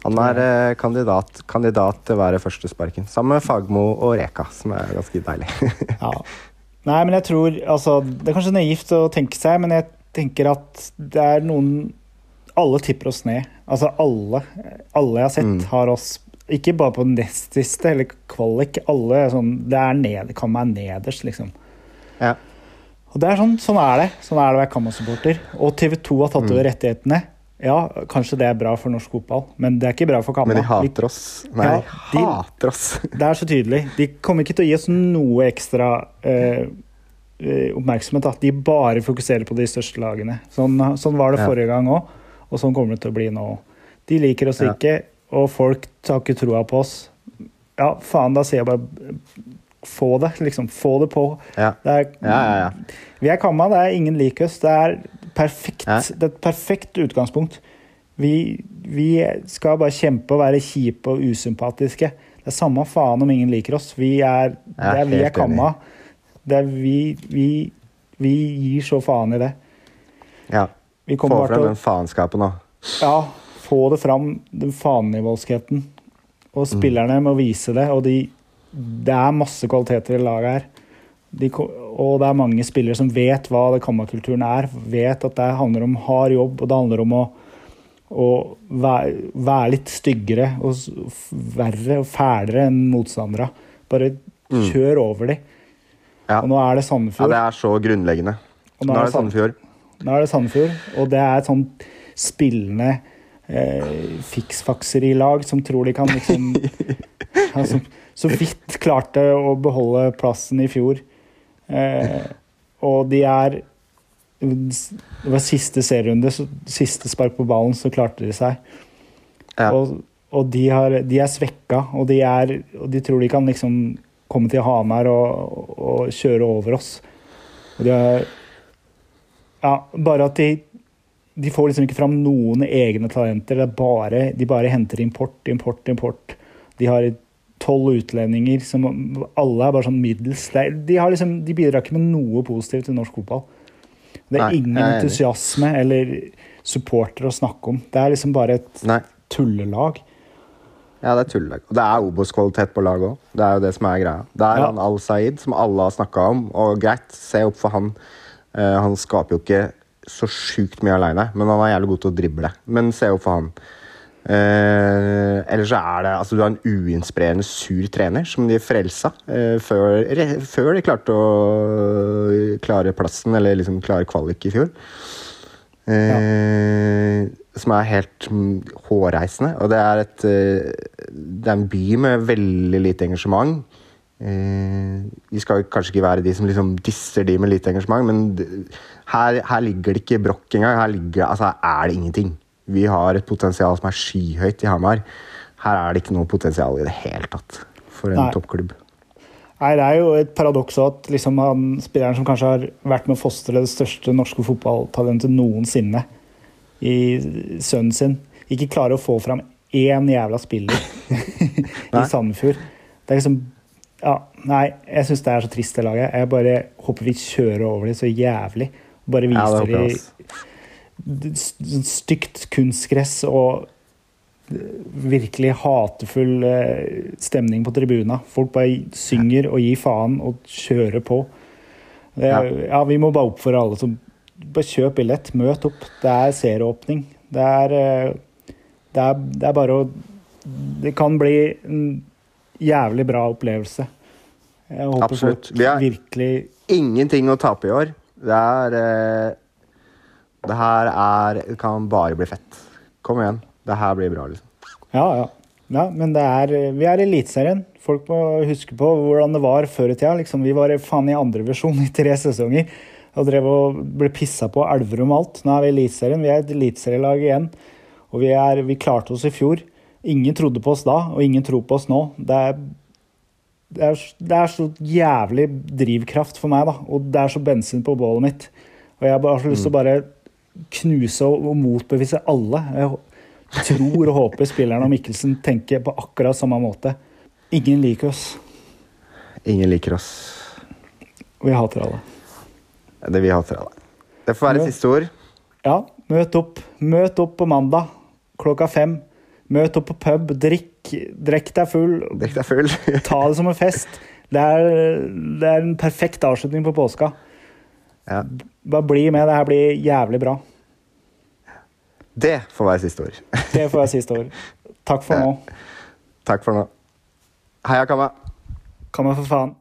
Han er eh, kandidat, kandidat til å være første sparken, sammen med Fagmo og Reka, som er ganske deilig. *laughs* Ja. Nei, men jeg tror altså, Det er kanskje naivt å tenke seg, men jeg tenker at det er noen Alle tipper oss ned. Altså alle. Alle jeg har sett, Mm. har oss Ikke bare på nest siste eller kvalik. Alle sånn Det er ned, kan være nederst, liksom. ja. Og det er sånn, sånn er det. Sånn er det å være Kamma-supporter. Og TV 2 har tatt Mm. over rettighetene. Ja, kanskje det er bra for norsk fotball, men det er ikke bra for Kamma. Men de hater oss. Nei, Ja, de hater oss. *laughs* Det er så tydelig. De kommer ikke til å gi oss noe ekstra eh, eh, oppmerksomhet. At De bare fokuserer på de største lagene. Sånn, sånn var det Ja. forrige gang òg, og sånn kommer det til å bli nå. De liker oss Ja. ikke, og folk tar ikke troa på oss. Ja, faen, da sier jeg bare få det, liksom. Få det på. Ja. Det er, Ja, ja, ja. Vi er kamma, det er ingen lik oss. Det er perfekt. Det er et perfekt utgangspunkt. Vi, vi skal bare kjempe og være kjipe og usympatiske. Det er samme faen om ingen liker oss. Vi er, det er vi er kamma. Det er vi, vi, vi gir så faen i det. ja. Vi Få til den faenskapen nå. ja, få det fram, den faennivoldskheten. Og Mm. spillerne må vise det. Og de, det er masse kvaliteter i laget her. De, og det er mange spillere som vet hva det kammerkulturen er. Vet at det handler om hard jobb, og det handler om å, å være, være litt styggere og verre og fælere enn motstandere. Bare Mm. kjør over dem. Ja. Og nå er det Sandefjord. Ja, det er så grunnleggende. og Nå er det Sandefjord. nå er det Sandefjord, og det er et sånn spillende eh, fiksfakseri-lag som tror de kan liksom *laughs* som, Så vidt klarte å beholde plassen i fjor. Eh, og de er Det var siste serierunde, så siste spark på ballen, så klarte de seg. Ja. Og, og de, har, de er svekka, og de, er, og de tror de kan liksom komme til Hamar og, og kjøre over oss. Og de har Ja, bare at de De får liksom ikke fram noen egne talenter. Det er bare, de bare henter import, import, import. De har tolv utlendinger som alle er bare sånn middels. De, har liksom, de bidrar ikke med noe positivt til norsk fotball. Det er Nei, ingen jeg entusiasme eller supportere å snakke om. Det er liksom bare et Nei. tullelag. Ja, det er tullelag. Og det er Obos-kvalitet på laget òg. Det er jo det som er greia. Det er Ja. han Al-Saeed, som alle har snakka om, og greit, se opp for han. Uh, han skaper jo ikke så sjukt mye aleine, men han er jævlig god til å drible. Men se opp for han. Eh, ellers så er det altså Du har en uinspirerende, sur trener som de frelsa eh, før, re, før de klarte å klare plassen, eller liksom klare kvalik i fjor. Eh, Som er helt mm, hårreisende. Og det er, et, eh, det er en by med veldig lite engasjement. Eh, vi skal kanskje ikke være de som liksom disser de med lite engasjement, men her, her ligger det ikke brokk engang. Her ligger, altså, her er det ingenting. Vi har et potensial som er skyhøyt i Hamar. Her er det ikke noe potensial i det hele tatt for en toppklubb. Nei, Det er jo et paradoks at liksom han, spilleren som kanskje har vært med å fostre det største norske fotballtalentet noensinne i sønnen sin, ikke klarer å få fram én jævla spiller *laughs* i. Sandefjord. Det er liksom ja, Nei, jeg syns det er så trist, det laget. Jeg bare håper vi kjører over dem så jævlig. Bare Ja, det viser håper de stygt kunstgress og virkelig hatefull eh, stemning på tribuna. Folk bare synger og gir faen og kjører på. Det, Ja. vi må bare oppfordre alle som Bare kjøp billett, møt opp. Det er serieåpning. Det er, eh, det er, det er bare å Det kan bli en jævlig bra opplevelse. Jeg håper Absolutt. folk Vi har virkelig Ingenting å tape i år. Det er eh, Det her er kan bare bli fett. Kom igjen. Det her blir bra, liksom. Ja, ja. ja men det er, vi er i Eliteserien. Folk må huske på hvordan det var før i tida. Liksom, vi var faen i andrevisjon i tre sesonger og drev og ble pissa på Elverum og alt. Nå er vi i Eliteserien. Vi er et eliteserielag igjen. Og vi, er, vi klarte oss i fjor. Ingen trodde på oss da, og ingen tror på oss nå. Det er, det er, det er så jævlig drivkraft for meg, da. Og det er så bensin på bålet mitt. Og jeg bare har så lyst til å bare knuse og, motbevise alle. Jeg tror og håper spillerne og Mikkelsen tenker på akkurat samme måte. Ingen liker oss. Ingen liker oss. Vi hater alle. Det vi hater alle. Det får være Møt. siste ord. Ja, Møt opp. Møt opp på mandag klokka fem. Møt opp på pub. Drikk, drikk deg full. Drikk deg full. Ta det som en fest. Det er, det er en perfekt avslutning på påska. Ja. Bare bli med. Det her blir jævlig bra. Det får være siste ord. Det får være siste ord. Takk for nå. Takk for nå. Heia Kamma. Kamma for faen.